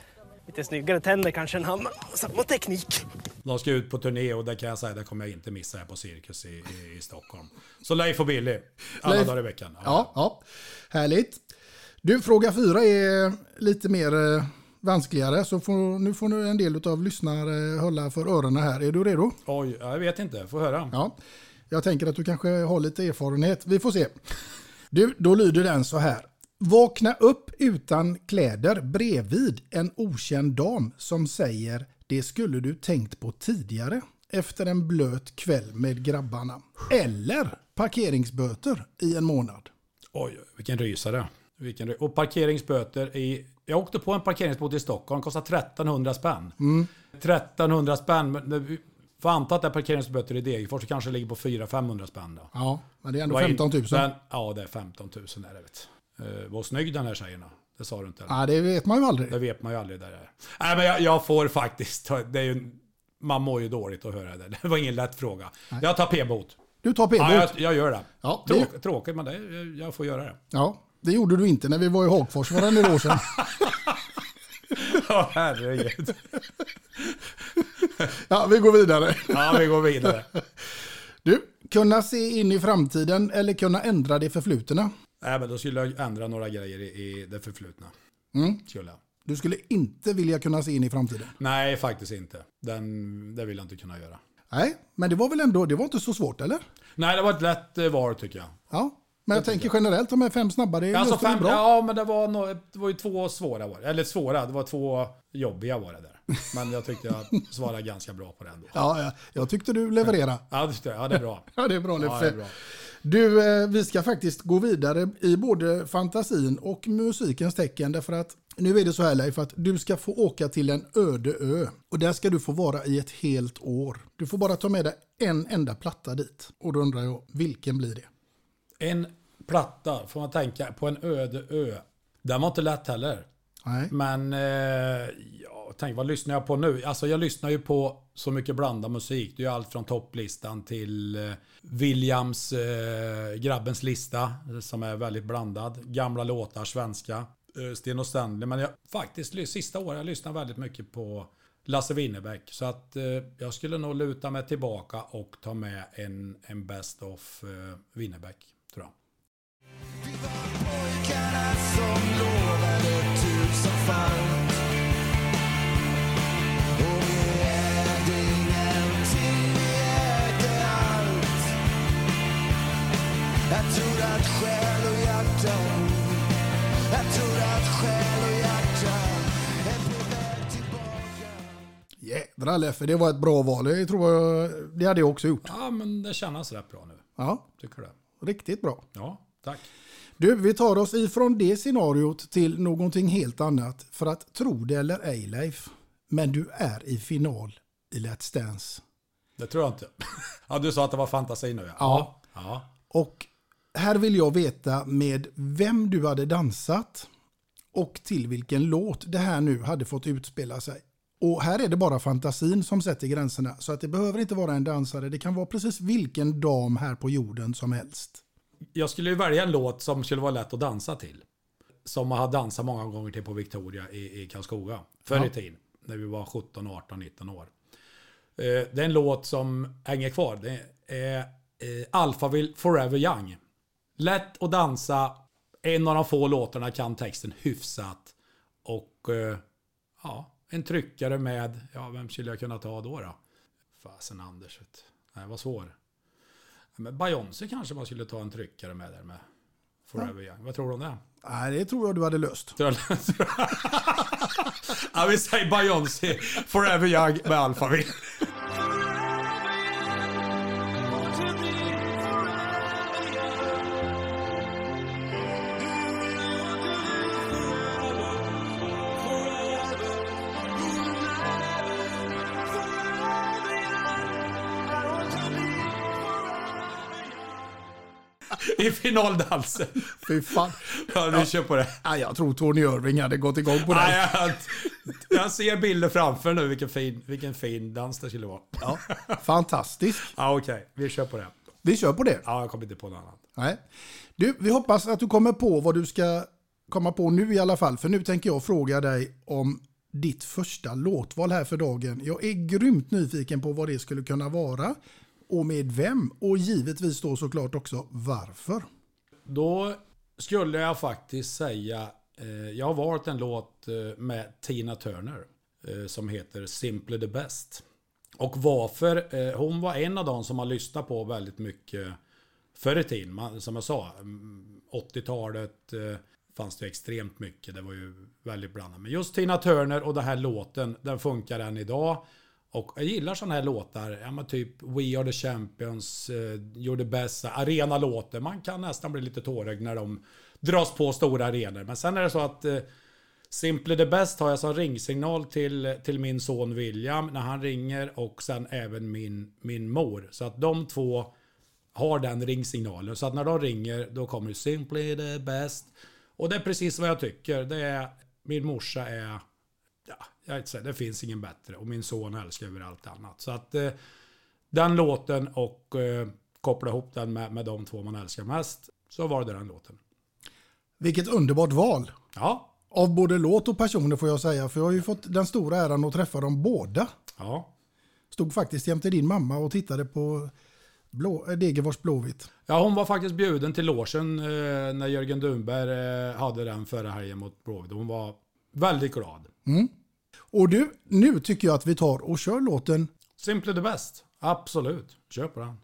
Lite snyggare tänder kanske än han, men samma teknik. De ska ut på turné och det kan jag säga, det kommer jag inte missa här på Cirkus i, i, i Stockholm. Så Leif och Billy, alla Leif- dagar i veckan. Ja, ja. Härligt. Du, fråga fyra är lite mer eh, vanskligare. Så får, nu får nu en del av lyssnare hålla för öronen här. Är du redo? Oj, jag vet inte, får höra. Ja. Jag tänker att du kanske har lite erfarenhet. Vi får se. Du, då lyder den så här. Vakna upp utan kläder bredvid en okänd dam som säger det skulle du tänkt på tidigare efter en blöt kväll med grabbarna. Eller parkeringsböter i en månad. Oj, vilken rysare. Vilken och parkeringsböter i... Jag åkte på en parkeringsbot i Stockholm, kostar 1300 spänn. 1300 spänn, det- får anta att det är parkeringsböter i Degerfors, det kanske ligger på 400-500 spänn då. Ja, men det är ändå Vad in- 15 000. Men, ja, det är 15 000 är det vet. Uh, vad snygg den här tjejen är. Det sa du inte. Ja, det vet man ju aldrig. Det vet man ju aldrig där det är. Nej, men jag, jag får faktiskt... Det är ju, man mår ju dåligt att höra det. Det var ingen lätt fråga. Jag tar p-bot. Du tar p-bot. Ja, jag, jag gör det. Ja, det- Tråk, Tråkigt, men det, jag får göra det. Ja, det gjorde du inte när vi var i Hagfors för en år sedan. Ja, herregud. Ja, vi går vidare. Ja, vi går vidare. Du, kunna se in i framtiden eller kunna ändra det förflutna. Nej, men då skulle jag ändra några grejer i, i det förflutna. Mm. Skulle jag. Du skulle inte vilja kunna se in i framtiden. Nej, faktiskt inte. Den, det vill jag inte kunna göra. Nej, men det var väl ändå, det var inte så svårt eller? Nej, det var ett lätt eh, val tycker jag. Ja, men jag tänker generellt, de här fem snabba, det Alltså löste du fem, bra. ja, men det var, no, det var ju två svåra det. Eller svåra, det var två jobbiga var det där. Men jag tyckte jag svarade ganska bra på det ändå. Ja, ja, jag tyckte du levererade. Ja, det, ja, det är bra. Ja, det är bra Ja, Leffe. det är bra. Du, eh, vi ska faktiskt gå vidare i både fantasin och musikens tecken. Därför att nu är det så här Leif, att du ska få åka till en öde ö. Och där ska du få vara i ett helt år. Du får bara ta med dig en enda platta dit. Och då undrar jag, vilken blir det? En platta, får man tänka, på en öde ö. Den var inte lätt heller. Nej. Men, eh, ja, tänk vad lyssnar jag på nu? Alltså jag lyssnar ju på så mycket blandad musik. Det är allt från topplistan till eh, Williams eh, Grabbens lista, som är väldigt blandad. Gamla låtar, svenska. Eh, Sten och Stanley. Men jag, faktiskt, sista året jag lyssnat väldigt mycket på Lasse Winnerbäck. Så att eh, jag skulle nog luta mig tillbaka och ta med en, en Best of eh, Winnerbäck. Jädrar Leffe, det var ett bra val. Det tror jag, det hade jag också gjort. Ja, men det känns rätt bra nu. Ja, Tycker det? riktigt bra. Ja, tack. Du, vi tar oss ifrån det scenariot till någonting helt annat. För att tro det eller ej Leif, men du är i final i Let's Dance. Det tror jag inte. Ja, du sa att det var fantasi nu ja. Ja. Ja. Och här vill jag veta med vem du hade dansat och till vilken låt det här nu hade fått utspela sig. Och här är det bara fantasin som sätter gränserna. Så att det behöver inte vara en dansare. Det kan vara precis vilken dam här på jorden som helst. Jag skulle ju välja en låt som skulle vara lätt att dansa till. Som man har dansat många gånger till på Victoria i, i Karlskoga. Förr i Ja. tiden. När vi var 17, 18, 19 år. Eh, Det är en låt som hänger kvar. Det är eh, Alphaville Forever Young. Lätt att dansa. En av de få låtarna kan texten hyfsat. Och eh, ja, en tryckare med, ja vem skulle jag kunna ta då då? Fasen Anders. Nej, vad svår. Men Beyoncé kanske man skulle ta en tryckare med där med. Forever Young. Vad tror du om det? Nej, det tror jag du hade löst. ja, vi säger Beyoncé, Forever Young med Alphaville. I finaldansen. Fy fan. Ja, vi kör på det. Ja, jag tror Tony Irving hade gått igång på det. Nej, jag, jag ser bilder framför nu vilken fin, vilken fin dans det skulle vara. Ja, fantastisk. Ja, okej. Vi kör på det. Vi kör på det. Ja, jag kommer inte på något annat. Nej. Du, vi hoppas att du kommer på vad du ska komma på nu i alla fall. För nu tänker jag fråga dig om ditt första låtval här för dagen. Jag är grymt nyfiken på vad det skulle kunna vara och med vem och givetvis då såklart också varför. Då skulle jag faktiskt säga, eh, jag har valt en låt eh, med Tina Turner eh, som heter Simply the Best. Och varför? Eh, hon var en av de som man lyssnade på väldigt mycket förr i tiden. Man, som jag sa, mm, 80-talet eh, fanns det extremt mycket. Det var ju väldigt blandat. Men just Tina Turner och den här låten, den funkar än idag. Och jag gillar sådana här låtar, ja men typ We Are The Champions, uh, You're The Best, arena-låtar. Man kan nästan bli lite tårögd när de dras på stora arenor. Men sen är det så att uh, Simply The Best har jag som ringsignal till, till min son William när han ringer och sen även min, min mor. Så att de två har den ringsignalen. Så att när de ringer då kommer Simply The Best. Och det är precis vad jag tycker. Det är, min morsa är ja, jag säga, det finns ingen bättre. Och min son älskar över allt annat. Så att eh, den låten och eh, koppla ihop den med, med de två man älskar mest. Så var det den låten. Vilket underbart val. Ja. Av både låt och personer får jag säga. För jag har ju fått den stora äran att träffa dem båda. Ja. Stod faktiskt jämte din mamma och tittade på Blå, äh, Degerfors Blåvitt. Ja, hon var faktiskt bjuden till logen eh, när Jörgen Dunberg eh, hade den förra helgen mot Blåvitt. Hon var väldigt glad. Mm. Och du, nu tycker jag att vi tar och kör låten Simply the best. Absolut. Kör på den.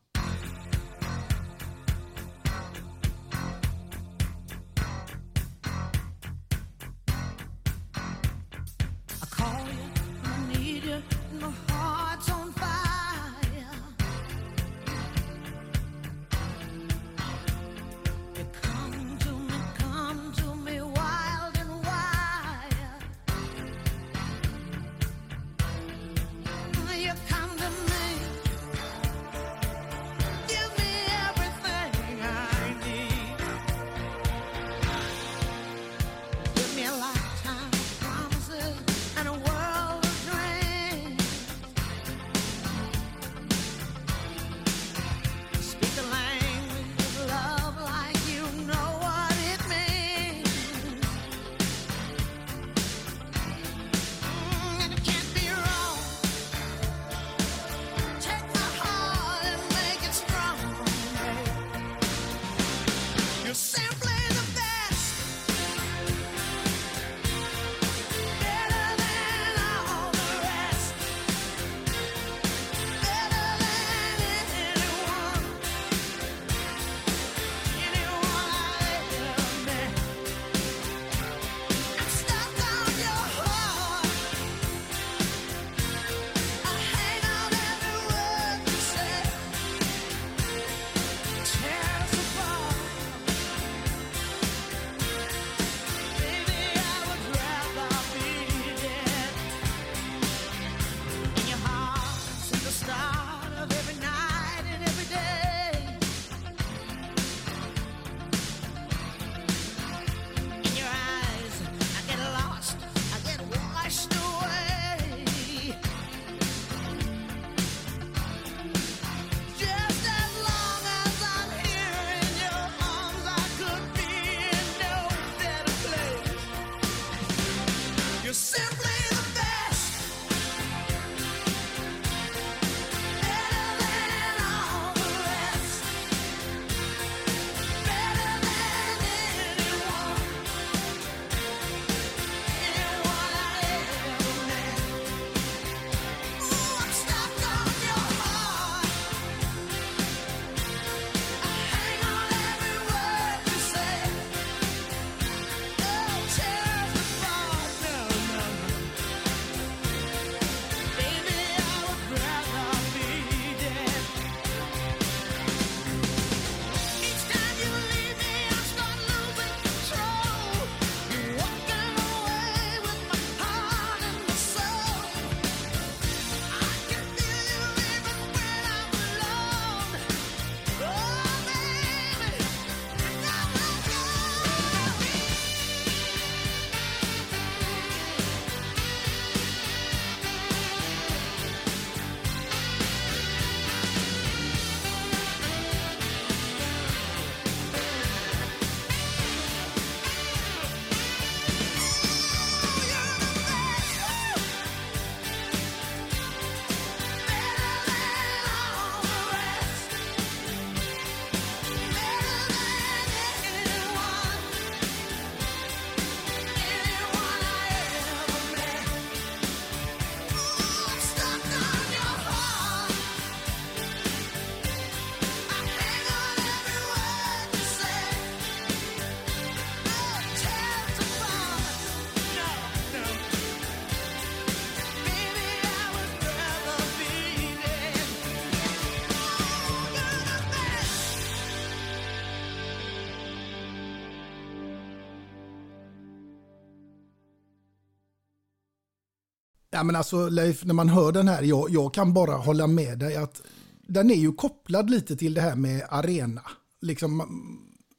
Ja, men alltså Leif, när man hör den här, jag, jag kan bara hålla med dig att den är ju kopplad lite till det här med arena. Liksom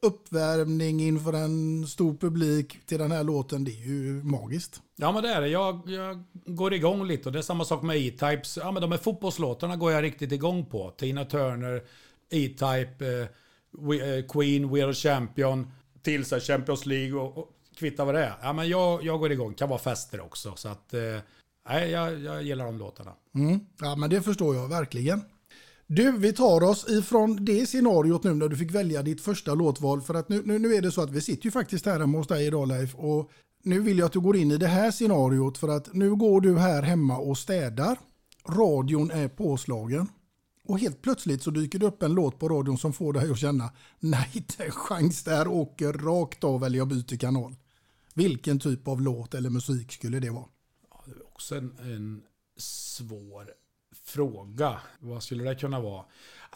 uppvärmning inför en stor publik till den här låten, det är ju magiskt. Ja men det är det. Jag, jag går igång lite och det är samma sak med E-Types. Ja men de här fotbollslåtarna går jag riktigt igång på. Tina Turner, E-Type, eh, We, eh, Queen, We Are Champion, till Champions League och, och kvitta vad det är. Ja men jag, jag går igång, kan vara fester också. Så att, eh, nej jag, jag gillar de låtarna. Mm. Ja men det förstår jag verkligen. Du, vi tar oss ifrån det scenariot nu när du fick välja ditt första låtval. För att nu, nu, nu är det så att vi sitter ju faktiskt här hemma hos dig idag Leif. Och nu vill jag att du går in i det här scenariot för att nu går du här hemma och städar. Radion är påslagen. Och helt plötsligt så dyker det upp en låt på radion som får dig att känna nej, inte en chans där åker rakt av eller jag byter kanal. Vilken typ av låt eller musik skulle det vara? Också en, en svår fråga. Vad skulle det kunna vara?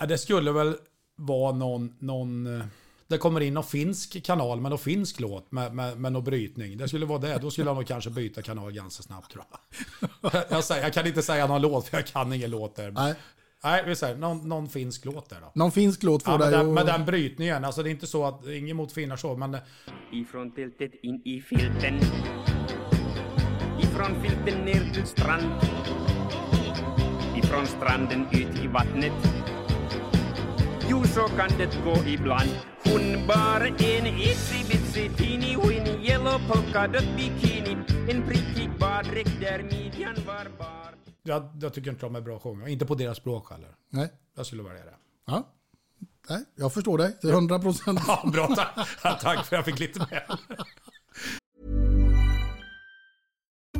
Det skulle väl vara någon, någon eh, det kommer in någon finsk kanal med någon finsk låt med, med, med någon brytning. Det skulle vara det. Då skulle jag nog kanske byta kanal ganska snabbt tror jag. Jag, säger, jag kan inte säga någon låt för jag kan ingen låt där. Nej. Nej, vi säger någon, någon finsk låt där då. Någon finsk låt får ja, dig med, den, med den brytningen. Alltså det är inte så att, ingen mot finnar så, men... Ifrån tältet in i filten. Ifrån filten ner till strand ifrån stranden ut i vattnet. Jo, så kan det gå ibland. Hon bar en itsy bitsy teeny weeny yellow polka dot bikini. En prickig baddräkt där midjan var bar. Jag, jag tycker inte de är bra att sjunga. Inte på deras språk heller. Nej. Jag skulle välja det. Ja. Nej, jag förstår dig till hundra procent. Ja, bra. Tack. tack för jag fick lite mer.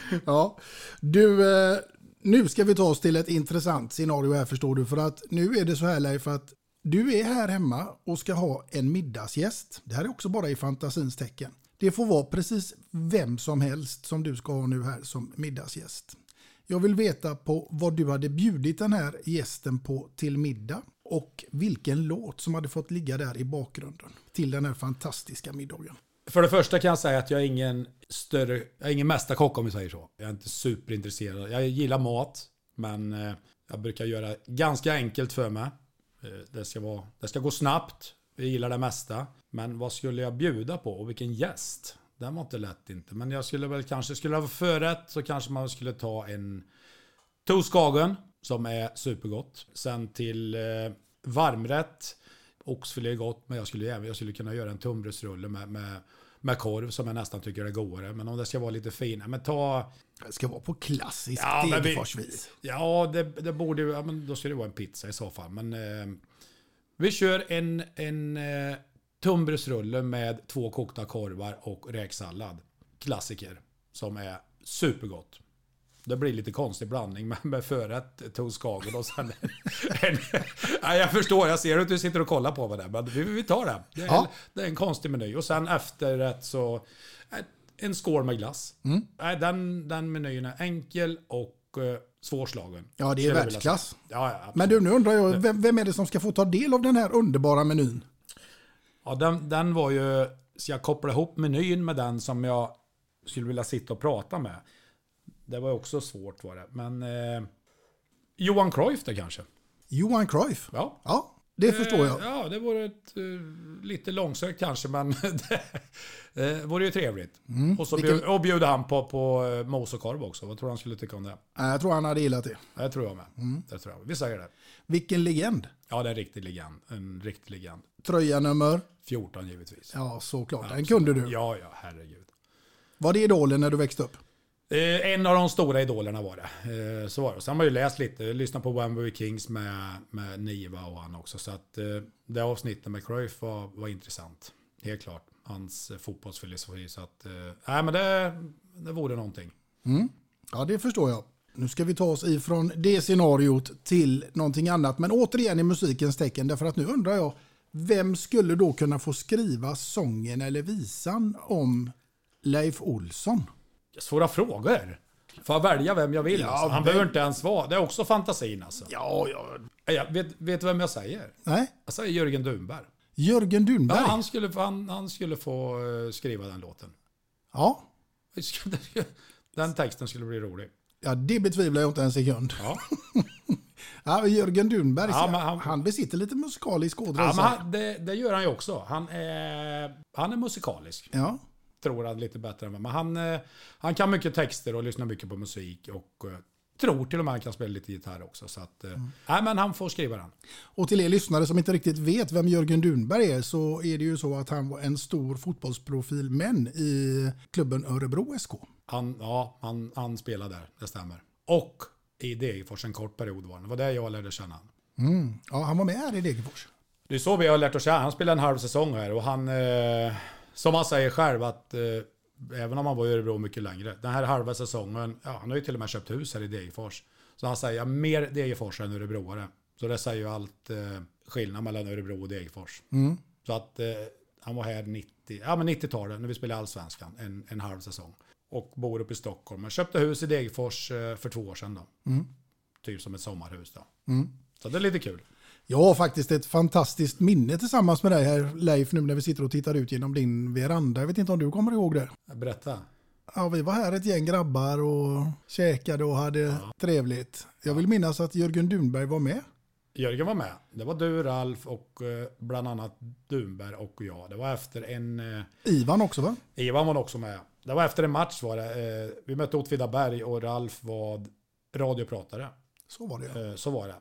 Ja, du, eh, nu ska vi ta oss till ett intressant scenario här förstår du. För att nu är det så här Leif att du är här hemma och ska ha en middagsgäst. Det här är också bara i fantasins tecken. Det får vara precis vem som helst som du ska ha nu här som middagsgäst. Jag vill veta på vad du hade bjudit den här gästen på till middag och vilken låt som hade fått ligga där i bakgrunden till den här fantastiska middagen. För det första kan jag säga att jag är ingen större, jag är ingen mästarkock om vi säger så. Jag är inte superintresserad. Jag gillar mat, men eh, jag brukar göra ganska enkelt för mig. Eh, det ska, vara, det ska gå snabbt. Jag gillar det mesta. Men vad skulle jag bjuda på och vilken gäst? Den var inte lätt inte. Men jag skulle väl kanske, skulle ha förrätt så kanske man skulle ta en Toskagen som är supergott. Sen till eh, varmrätt. Oxfilé är gott men jag skulle, även, jag skulle kunna göra en tunnbrödsrulle med, med, med korv som jag nästan tycker är godare. Men om det ska vara lite finare. Men ta... Det ska vara på klassiskt Ja, Degerforsvis. Ja, det, det borde ju... Ja, men då ska det vara en pizza i så fall. Men eh, vi kör en, en eh, tunnbrödsrulle med två kokta korvar och räksallad. Klassiker. Som är supergott. Det blir lite konstig blandning med, med förrätt, toastkagen och sen en, Nej, jag förstår, jag ser att du sitter och kollar på vad det är, men vi, vi tar det. Det är, Ja. det är en konstig meny. Och sen efterrätt så, en skål med glass. Mm. Nej, den, den menyn är enkel och eh, svårslagen. Ja, det är världsklass. Ja. Men du, nu undrar jag, vem, vem är det som ska få ta del av den här underbara menyn? Ja, den, den var ju... Så jag kopplade ihop menyn med den som jag skulle vilja sitta och prata med. Det var också svårt var det. Men... Eh, Johan Cruyff det kanske? Johan Cruyff? Ja. Ja, det förstår jag. Eh, Ja, det vore ett, eh, lite långsökt kanske, men det eh, vore ju trevligt. Mm. Och så Vilken- och bjöd han på, på eh, mos och korv också. Vad tror du han skulle tycka om det? Jag tror han hade gillat det. Det tror jag med. Mm. Det tror jag. Vi säger det. Vilken legend. Ja, det är en riktig legend. En riktig legend. Tröja nummer? 14 givetvis. Ja, såklart. Den kunde du. Ja, ja, herregud. Var det idolen när du växte upp? Eh, en av de stora idolerna var det. Eh, så var det. Sen har man ju läst lite, lyssnat på Wembley Kings med, med Niva och han också. Så att eh, det avsnittet med Cruyff var, var intressant. Helt klart. Hans fotbollsfilosofi. Så att, nej men det, det vore någonting. Mm. Ja, det förstår jag. Nu ska vi ta oss ifrån det scenariot till någonting annat. Men återigen i musikens tecken. Därför att nu undrar jag, vem skulle då kunna få skriva sången eller visan om Leif Olsson? Svåra frågor. Får jag välja vem jag vill? Ja, alltså? Han vem- behöver inte ens vara. Det är också fantasin alltså. Ja, ja. Jag vet, vet du vem jag säger? Nej? Jag säger Jörgen Dunberg. Jörgen Dunberg? Ja, han, skulle, få- han, han skulle få eh, skriva den låten. Ja. Den texten skulle bli rolig. Ja, det betvivlar jag inte en sekund. Ja. Ja, Jörgen Dunberg, Ja, han, han- besitter lite musikalisk ådra. Ja, det, det gör han ju också. Han är, han är musikalisk. ja. Tror han lite bättre än vad. Men han, eh, han kan mycket texter och lyssnar mycket på musik. Och eh, tror till och med han kan spela lite gitarr också. Så att, eh, nej, men han får skriva den. Och till er lyssnare som inte riktigt vet vem Jörgen Dunberg är så är det ju så att han var en stor fotbollsprofil men i klubben Örebro SK. Han, ja, han, han spelar där, det stämmer. Och i Degerfors en kort period var det. Det var där jag lärde känna honom. Mm. Ja, han var med här i Degerfors. Det är så vi har lärt oss. Han spelade en halv säsong här och han, eh, som han säger själv att eh, även om han var i Örebro mycket längre, den här halva säsongen, ja, han har ju till och med köpt hus här i Degerfors. Så han säger, mer Degerfors än Örebroare. Så det säger ju allt eh, skillnad mellan Örebro och Degerfors. Mm. Så att eh, han var här 90, ja, men 90-talet när vi spelade Allsvenskan, en, en halv säsong. Och bor uppe i Stockholm. Han köpte hus i Degerfors eh, för två år sedan då. Mm. Typ som ett sommarhus då. Mm. Så det är lite kul. Jag har faktiskt ett fantastiskt minne tillsammans med dig här Leif nu när vi sitter och tittar ut genom din veranda. Jag vet inte om du kommer ihåg det? Berätta. Ja, vi var här ett gäng grabbar och käkade och hade trevligt. Jag vill minnas att Jörgen Dunberg var med. Jörgen var med. Det var du, Ralf och eh, bland annat Dunberg och jag. Det var efter en... eh, Ivan också va? Ivan var också med. Det var efter en match var det. Eh, Vi mötte Åtvidaberg och Ralf var radiopratare. Så var det ja. Så var det.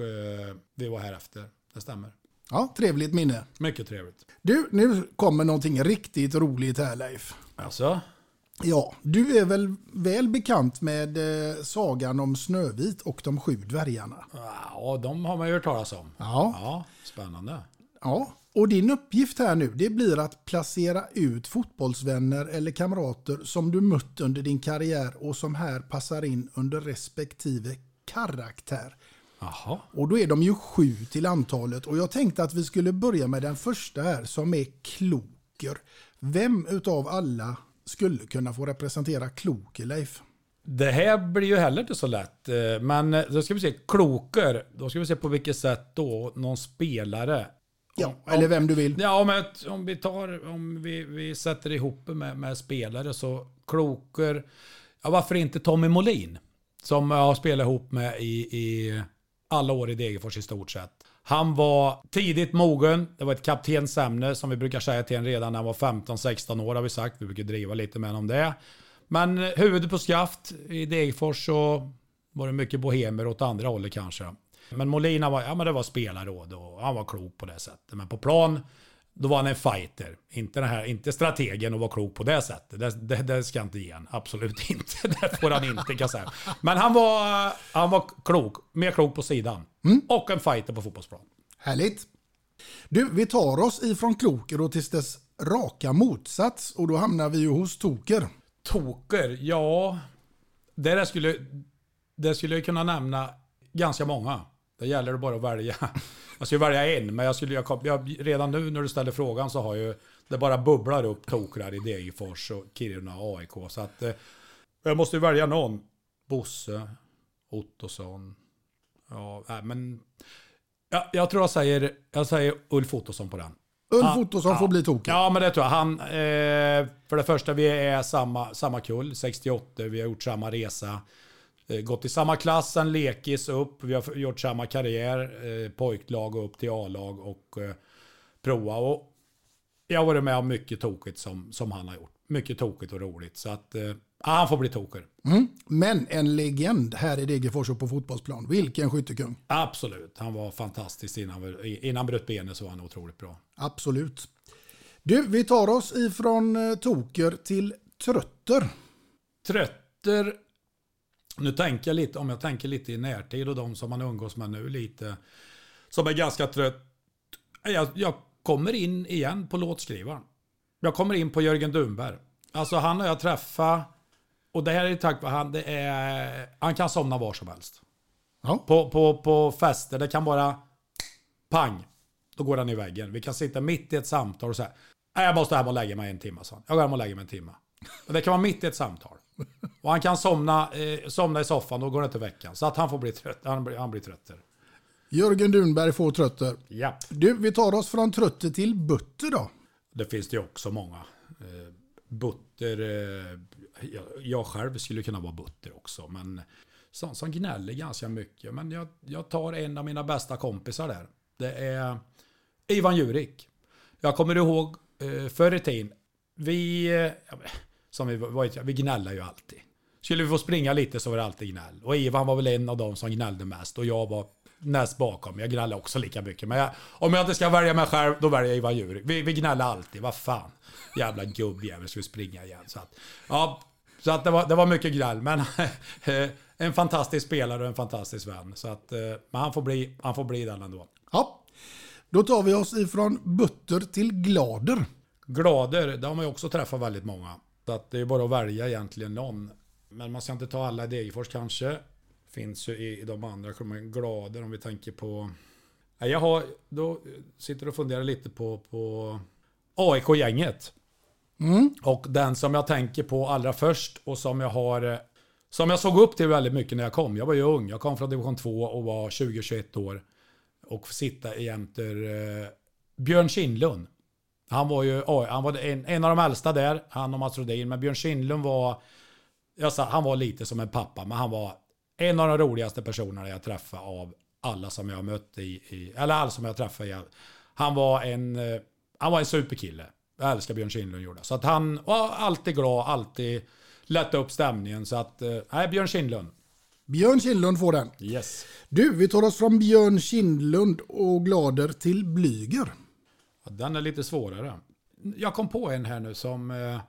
Eh, vi var här efter. Det stämmer. Ja, trevligt minne. Mycket trevligt. Du, nu kommer någonting riktigt roligt här Leif. Alltså? Ja, du är väl väl bekant med eh, sagan om Snövit och de sju dvärgarna? Ja, de har man ju hört talas om. Ja. Ja, spännande. Ja, och din uppgift här nu det blir att placera ut fotbollsvänner eller kamrater som du mött under din karriär och som här passar in under respektive karaktär. Jaha. Och då är de ju sju till antalet och jag tänkte att vi skulle börja med den första här som är Kloker. Vem utav alla skulle kunna få representera Kloker, Leif? Det här blir ju heller inte så lätt. eh, Men eh, då ska vi se, Kloker. Då ska vi se på vilket sätt då någon spelare. Ja, eller vem du vill. Ja, men om vi tar, om vi, vi sätter ihop med, med spelare så Kloker, ja varför inte Tommy Molin? Som jag har spelat ihop med i, i alla år i Degerfors i stort sett. Han var tidigt mogen. Det var ett kaptensämne som vi brukar säga till en redan när han var 15-16 år har vi sagt. Vi brukar driva lite med om det. Men eh, huvudet på skaft i Degerfors så var det mycket bohemer åt andra hållet kanske. Men Molina var, ja, men det var spelarråd och han var klok på det sättet. Men på plan, då var han en fighter. Inte, den här, inte strategen och var klok på det sättet. Det, det, det ska jag inte ge han. Absolut inte. Det får han inte kan säga. Men han var, han var klok. Mer klok på sidan. Och en fighter på fotbollsplan. Härligt. Du, vi tar oss ifrån Kloker och till dess raka motsats och då hamnar vi ju hos Toker. Toker, ja. Det skulle, det skulle jag kunna nämna ganska många. Det gäller det bara att välja. Jag skulle välja en, men jag skulle, jag, jag, redan nu när du ställer frågan så har ju det bara bubblar upp tokrar i Degerfors och Kiruna och AIK. Så att eh, jag måste ju välja någon. Bosse, Ottosson. Ja, nej, men ja, jag tror jag säger, jag säger Ulf Ottosson på den. Ulf Han- Ottosson ja. får bli Toker. Ja, men det tror jag. Han, eh, för det första, vi är samma, samma kull, 68. Vi har gjort samma resa. Eh, gått i samma klass sen lekis upp. Vi har gjort samma karriär. Eh, pojklag och upp till A-lag och eh, prova. Och jag har varit med om mycket tokigt som, som han har gjort. Mycket tokigt och roligt. Så att ja, han får bli toker. Mm. Men en legend här i Degerfors och på fotbollsplan. Vilken skyttekung. Absolut. Han var fantastisk innan, innan bröt benet så var han otroligt bra. Absolut. Du, vi tar oss ifrån Toker till Trötter. Trötter. Nu tänker jag lite, om jag tänker lite i närtid och de som man umgås med nu lite. Som är ganska trött. Jag, jag kommer in igen på låtskrivaren. Jag kommer in på Jörgen Dunberg. Alltså han har jag träffat. Och det här är tack vare han. Det är, han kan somna var som helst. På, på, på fester. Det kan bara pang. Då går han i väggen. Vi kan sitta mitt i ett samtal och säga. Jag måste hem och lägga mig en timme. Så. Jag går hem och lägger mig en timme. Och det kan vara mitt i ett samtal. Och han kan somna, eh, somna i soffan, då går det till veckan. Så att han får bli trött. Han blir, han blir trött. Jörgen Dunberg får Trötter. Ja. Du, vi tar oss från Trötter till Butter då. Det finns det ju också många. Eh, butter, eh, jag, jag själv skulle kunna vara butter också. Men sån som gnäller ganska mycket. Men jag, jag tar en av mina bästa kompisar där. Det är Ivan Jurik. Jag kommer ihåg eh, förr i tiden. Vi, eh, som vi, var, vi gnäller ju alltid. Skulle vi få springa lite så var det alltid gnäll. Och Ivan var väl en av dem som gnällde mest. Och jag var näst bakom. Jag gnällde också lika mycket. Men jag, om jag inte ska välja mig själv, då väljer jag Ivan Jurik. Vi, vi gnäller alltid. Vad fan. Jävla gubbjävel skulle springa igen. Så att, ja, så att det, var, det var mycket gnäll. Men en fantastisk spelare och en fantastisk vän. Så att, eh, men han får bli, han får bli den ändå. Ja. Då tar vi oss ifrån Butter till Glader. Glader, där har man ju också träffat väldigt många. Så att det är bara att välja egentligen någon. Men man ska inte ta alla i Degerfors kanske. Finns ju i, i de andra men Glader om vi tänker på... Jag har, då sitter och funderar lite på, på AIK-gänget. Mm. Och den som jag tänker på allra först och som jag har... Som jag såg upp till väldigt mycket när jag kom. Jag var ju ung. Jag kom från division 2 och var 20-21 år. Och sitta jämte eh, Björn Kindlund. Han var ju han var en, en av de äldsta där, han och Mats Rodin. Men Björn Kindlund var, jag sa, han var lite som en pappa, men han var en av de roligaste personerna jag träffade av alla som jag mött i, i eller alla som jag har träffat. I, han var en, eh, han var en superkille. Jag älskar Björn Kindlund gjorde. Så att han var alltid glad, alltid lätta upp stämningen. Så att, eh, nej, Björn Kindlund. Björn Kindlund får den. Yes. Du, vi tar oss från Björn Kindlund och Glader till Blyger. Den är lite svårare. Jag kom på en här nu som eh,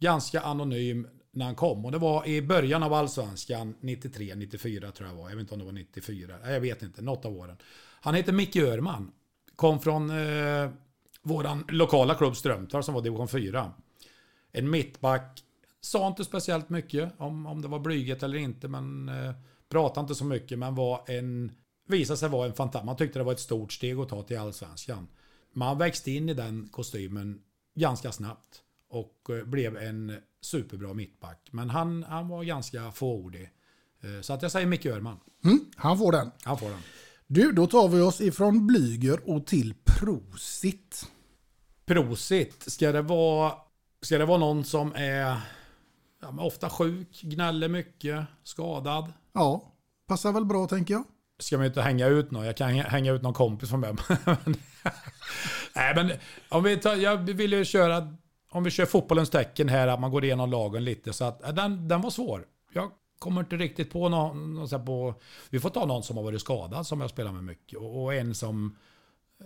ganska anonym när han kom. Och det var i början av allsvenskan 93, 94 tror jag var. Jag vet inte om det var 94. Nej, jag vet inte, något av åren. Han heter Micke Öhrman. Kom från eh, våran lokala klubb Strömtorp som var division 4. En mittback. Sa inte speciellt mycket om, om det var blyget eller inte. Men eh, pratade inte så mycket. Men var en... Visade sig vara en fantastisk... Man tyckte det var ett stort steg att ta till allsvenskan. Man växte in i den kostymen ganska snabbt. Och eh, blev en superbra mittback. Men han, han var ganska fåordig. Eh, Så att jag säger Micke Öhrman. Mm, han får den. Han får den. Du, då tar vi oss ifrån Blyger och till Prosit. Prosit, ska det vara, ska det vara någon som är ja, ofta sjuk, gnäller mycket, skadad? Ja, passar väl bra tänker jag. Ska man inte hänga ut någon, jag kan hänga ut någon kompis från mig. Nej men om vi tar, jag vill ju köra, om vi kör fotbollens tecken här, att man går igenom lagen lite. Så att den, den var svår. Jag kommer inte riktigt på någon, någon på, vi får ta någon som har varit skadad som jag spelar med mycket. Och, och en som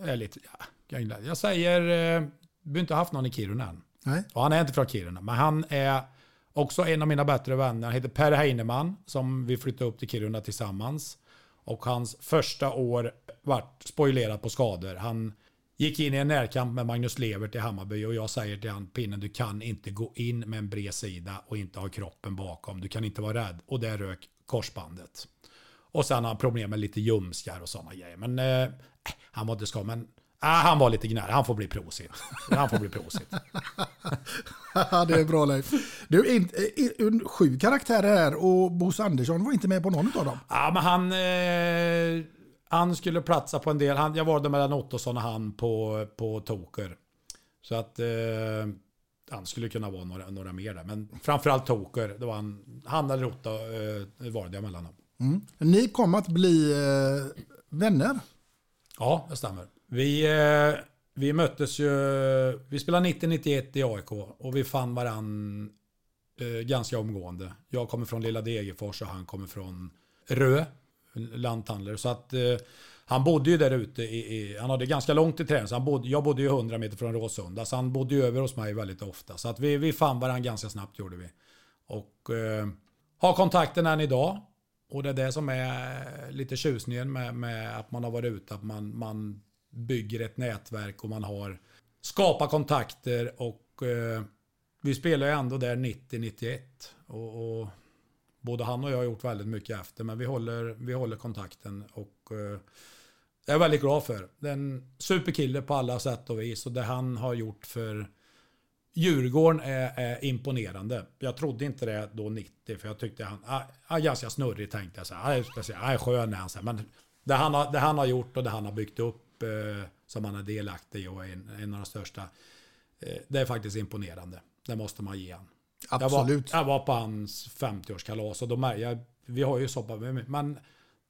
är lite, ja, jag säger, eh, vi har inte haft någon i Kiruna än. Nej. Och han är inte från Kiruna, men han är också en av mina bättre vänner. Han heter Per Heinemann, som vi flyttade upp till Kiruna tillsammans. Och hans första år vart spoilerat på skador. Han gick in i en närkamp med Magnus Levert i Hammarby och jag säger till han, Pinnen du kan inte gå in med en bred sida och inte ha kroppen bakom. Du kan inte vara rädd. Och där rök korsbandet. Och sen har han problem med lite ljumskar och sådana grejer. Men eh, han var inte skadad. Men Ah, han var lite gnällig. Han får bli prosit. Han får bli prosit. det är bra Leif. Du, in, in, sju karaktärer här och Bosse Andersson var inte med på någon av dem. Ja, men han, eh, han skulle platsa på en del. Han, jag var där mellan Ottosson och han på, på Toker. Så att eh, han skulle kunna vara några, några mer där. Men framförallt Toker. Det var han, han eller Otto eh, var det mellan dem. Mm. Ni kom att bli eh, vänner. Ja, det stämmer. Vi, eh, vi möttes ju, vi spelade 90-91 i AIK och vi fann varann eh, ganska omgående. Jag kommer från Lilla Degerfors och han kommer från Rö, lanthandlare. Så att eh, han bodde ju där ute, i, i, han hade ganska långt till träning. Så han bodde, jag bodde ju 100 meter från Råsunda, så han bodde ju över hos mig väldigt ofta. Så att vi, vi fann varandra ganska snabbt gjorde vi. Och eh, har kontakten än idag. Och det är det som är lite tjusningen med, med att man har varit ute. Att man, man bygger ett nätverk och man har skapat kontakter och eh, vi spelar ju ändå där 90-91. Och, och, både han och jag har gjort väldigt mycket efter men vi håller, vi håller kontakten och eh, jag är väldigt glad för. Det är en superkille på alla sätt och vis och det han har gjort för Djurgården är, är, imponerande. Jag trodde inte det då 90 för jag tyckte han, ah, ah, ganska snurrig tänkte jag så här. Ah, ah är skön är han så här. Men det han, har, det han har gjort och det han har byggt upp eh, som han är delaktig i och är en, en av de största. Eh, det är faktiskt imponerande. Det måste man ge han. Absolut. Jag var, jag var på hans 50-årskalas och då jag, vi har ju så men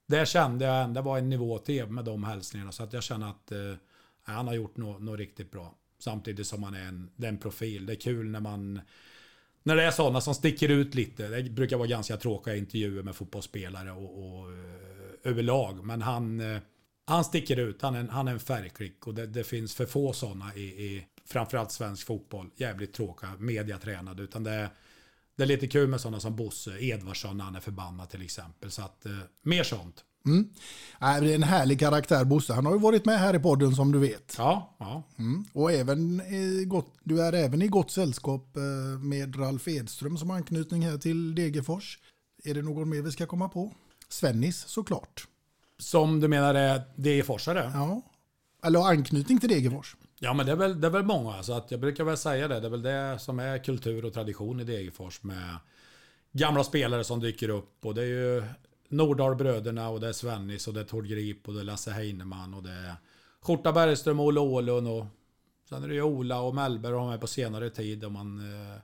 där kände jag ändå, det var en nivå till med de hälsningarna. Så att jag känner att eh, han har gjort något, något riktigt bra. Samtidigt som han är en, den profil. Det är kul när man när det är sådana som sticker ut lite. Det brukar vara ganska tråkiga intervjuer med fotbollsspelare och, och eh, överlag. Men han, eh, han sticker ut, han är en, han är en färgklick och det, det finns för få sådana i, i framförallt svensk fotboll. Jävligt tråkiga, mediatränade. Utan det är, det är lite kul med sådana som Bosse Edvardsson när han är förbannad till exempel. Så att, eh, mer sånt. Mm. Äh, det är en härlig karaktär Bosse. Han har ju varit med här i podden som du vet. Ja. ja. Mm. Och även gott, du är även i gott sällskap eh, med Ralf Edström som anknytning här till Degerfors. Är det någon mer vi ska komma på? Svennis såklart. Som du menar är Degerforsare? Ja. Eller anknytning till Degerfors. Ja men det är väl, det är väl många. Så att jag brukar väl säga det. Det är väl det som är kultur och tradition i Degerfors med gamla spelare som dyker upp. Och det är ju Nordahlbröderna och det är Svennis och det är Tord Grip och det är Lasse Heinemann och det är Skjorta Bergström och Olle Åhlund och sen är det ju Ola och Mellberg och har med på senare tid om man eh,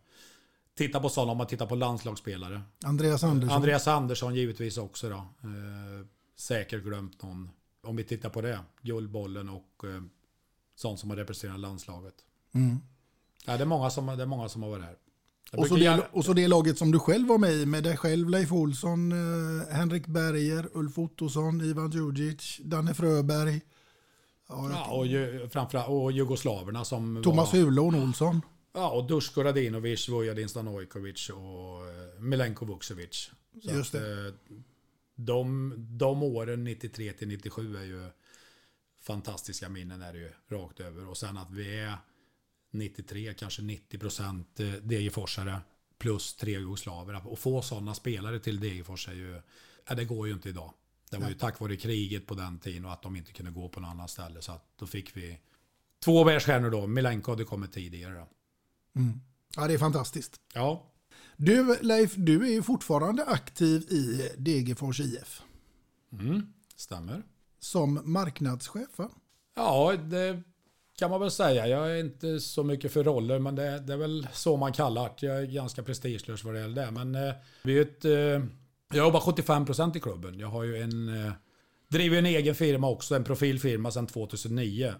tittar på sådana, om man tittar på landslagsspelare. Andreas Andersson. Andreas Andersson givetvis också då. Eh, säkert glömt någon. Om vi tittar på det. Guldbollen och eh, sånt som har representerat landslaget. Mm. Ja, det, är många som, det är många som har varit här. Och så, det, och så det laget som du själv var med i med dig själv, Leif Olsson, eh, Henrik Berger, Ulf Ottosson, Ivan Djurdjic, Danne Fröberg. Ja, ja och, ju, framförallt, och jugoslaverna som Thomas var, Hulon Olsson. Ja, och Dusko Radinovic, Vujadin Stanojkovic och eh, Milenko Vukcevic. Just det. Att, eh, de, de åren 93 till 97 är ju fantastiska minnen är det ju rakt över. Och sen att vi är 93, kanske 90 procent eh, Degerforsare plus tre jugoslaver. Och få sådana spelare till Degerfors är ju, ja, det går ju inte idag. Det var ju tack vare kriget på den tiden och att de inte kunde gå på något annat ställe. Så att då fick vi två världsstjärnor då. Milenko hade kommit tidigare. Då. Mm. Ja, det är fantastiskt. Ja. Du Leif, du är ju fortfarande aktiv i Degerfors IF. Mm, stämmer. som marknadschef? Va? Ja, det kan man väl säga. Jag är inte så mycket för roller, men det, det är väl så man kallar det. Jag är ganska prestigelös vad det gäller det. Men eh, vi är ett, eh, jag jobbar 75% i klubben. Jag har ju en, eh, driver en egen firma också, en profilfirma sedan 2009.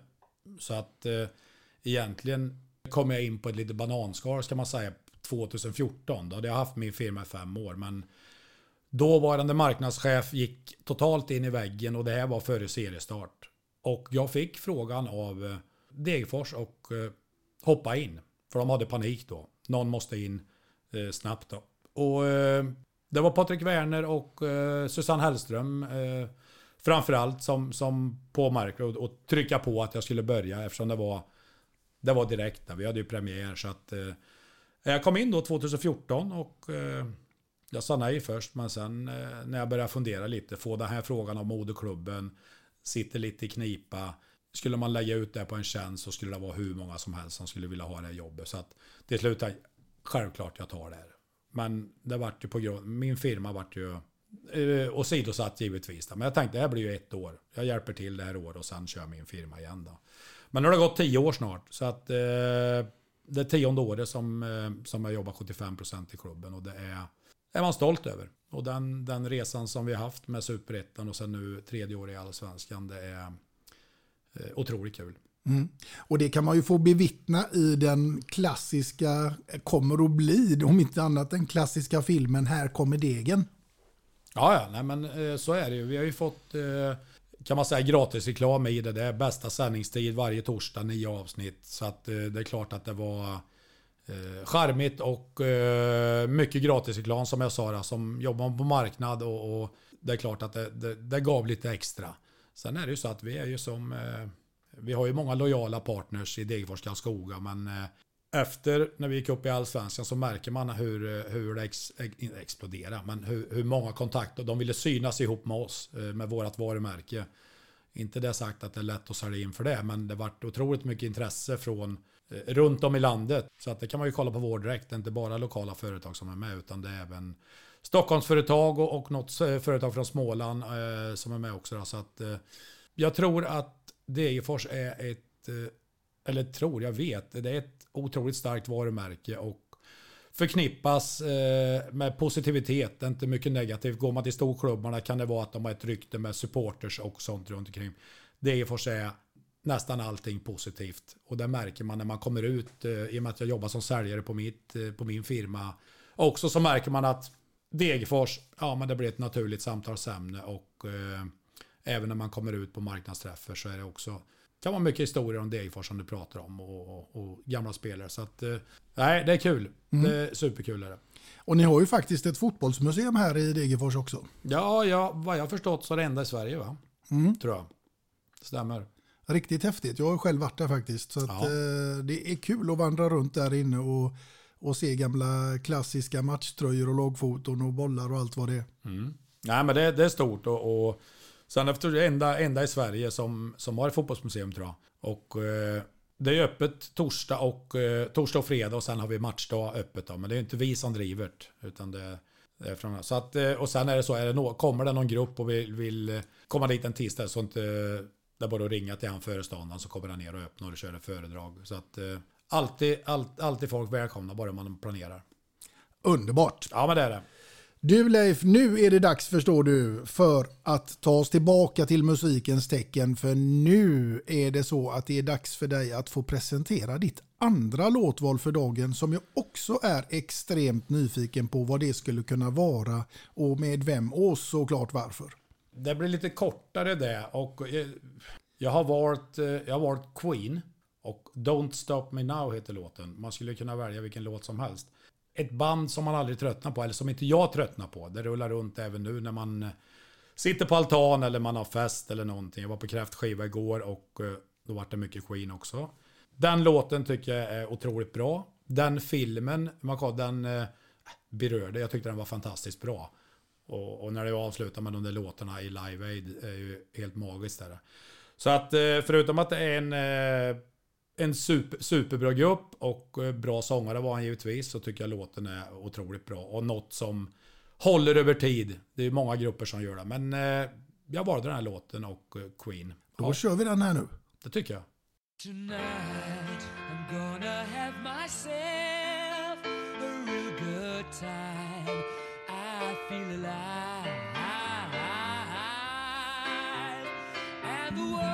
Så att eh, egentligen kom jag in på ett litet bananskal ska man säga 2014. Då hade jag haft min firma i fem år. Men dåvarande marknadschef gick totalt in i väggen och det här var före seriestart. Och jag fick frågan av eh, Degerfors och eh, hoppa in. För de hade panik då. Någon måste in eh, snabbt då. Och eh, det var Patrik Werner och eh, Susanne Hellström eh, framförallt som, som påmärkte och, och trycka på att jag skulle börja eftersom det var det var direkt där. Vi hade ju premiär så att eh, jag kom in då 2014 och eh, jag sa nej först men sen eh, när jag började fundera lite, få den här frågan av moderklubben, sitter lite i knipa. Skulle man lägga ut det på en tjänst så skulle det vara hur många som helst som skulle vilja ha det här jobbet. Så att till slut, självklart jag tar det här. Men det vart ju på grund, min firma vart ju och åsidosatt givetvis. Men jag tänkte det här blir ju ett år. Jag hjälper till det här året och sen kör min firma igen då. Men nu har det gått tio år snart. Så att eh, det tionde året som, eh, som jag jobbar 75% i klubben. Och det är, är man stolt över. Och den, den resan som vi har haft med Superettan och sen nu tredje året i Allsvenskan. Det är eh, otroligt kul. Mm. Och det kan man ju få bevittna i den klassiska, kommer att bli, om inte annat den klassiska filmen Här kommer degen. Ja, ja, nej men eh, så är det ju. Vi har ju fått, eh, kan man säga, gratisreklam i det. Det är bästa sändningstid varje torsdag, nio avsnitt. Så att eh, det är klart att det var eh, charmigt och eh, mycket gratisreklam som jag sa, som jobbar på marknad och, det är klart att det, det, det gav lite extra. Sen är det ju så att vi är ju som vi har ju många lojala partners i Degerfors Karlskoga men eh, efter när vi gick upp i Allsvenskan så märker man hur, hur det ex, eh, inte exploderar, men hur, hur många kontakter, de ville synas ihop med oss, eh, med vårt varumärke. Inte det sagt att det är lätt att sälja in för det, men det vart otroligt mycket intresse från eh, runt om i landet. Så att det kan man ju kolla på vår direkt, det är inte bara lokala företag som är med, utan det är även Stockholmsföretag och, och något företag från Småland eh, som är med också. Då. Så att, eh, jag tror att Degerfors är ett, eh, eller tror, jag vet, det är ett otroligt starkt varumärke och förknippas eh, med positivitet, inte mycket negativt. Går man till storklubbarna kan det vara att de har ett rykte med supporters och sånt runt omkring. Degerfors är nästan allting positivt. Och det märker man när man kommer ut, eh, i och med att jag jobbar som säljare på, mitt, eh, på min firma. Också så märker man att Degerfors, ja men det blir ett naturligt samtalsämne och eh, även när man kommer ut på marknadsträffar så är det också kan vara mycket historier om Degerfors som du pratar om och, och, och gamla spelare. Så att, eh, nej, det är kul. Mm. Det är superkul. Är det. Och ni har ju faktiskt ett fotbollsmuseum här i Degerfors också. Ja, ja vad jag har förstått så är det enda i Sverige va? Mm. Tror jag. Stämmer. Riktigt häftigt. Jag har själv varit där faktiskt. Så att, ja. eh, det är kul att vandra runt där inne och, och se gamla klassiska matchtröjor och lagfoton och bollar och allt vad det är. Mm. Nej, men det, det är stort och, och Sen efter det enda, enda i Sverige som, som har ett fotbollsmuseum tror jag. Och eh, det är öppet torsdag och, eh, torsdag och fredag och sen har vi matchdag öppet. Då. Men det är inte vi som driver det. Utan det, det är från, så att, eh, och sen är det så, är det no, kommer det någon grupp och vill, vill eh, komma dit en tisdag så inte det är bara att ringa till han föreståndaren så kommer han ner och öppnar och kör ett föredrag. Så att eh, alltid, all, alltid folk välkomna bara man planerar. Underbart. Ja men det är det. Du Leif, nu är det dags förstår du för att ta oss tillbaka till musikens tecken. För nu är det så att det är dags för dig att få presentera ditt andra låtval för dagen som jag också är extremt nyfiken på vad det skulle kunna vara och med vem och såklart varför. Det blir lite kortare det och eh, jag har valt, eh, jag har valt Queen och Don't Stop Me Now heter låten. Man skulle kunna välja vilken låt som helst ett band som man aldrig tröttnar på, eller som inte jag tröttnar på. Det rullar runt även nu när man eh, sitter på altan eller man har fest eller någonting. Jag var på kräftskiva igår och eh, då var det mycket Queen också. Den låten tycker jag är otroligt bra. Den filmen, den eh, berörde, jag tyckte den var fantastiskt bra. Och, och när det avslutar med de där låtarna i Live Aid är ju helt magiskt. Där. Så att förutom att det är en en super, superbra grupp och eh, bra sångare var han givetvis. Så tycker jag låten är otroligt bra. Och något som håller över tid. Det är många grupper som gör det. Men eh, jag valde den här låten och eh, Queen. Då kör vi den här nu. Det tycker jag. Tonight I'm gonna have myself a real good time. I feel alive. And the world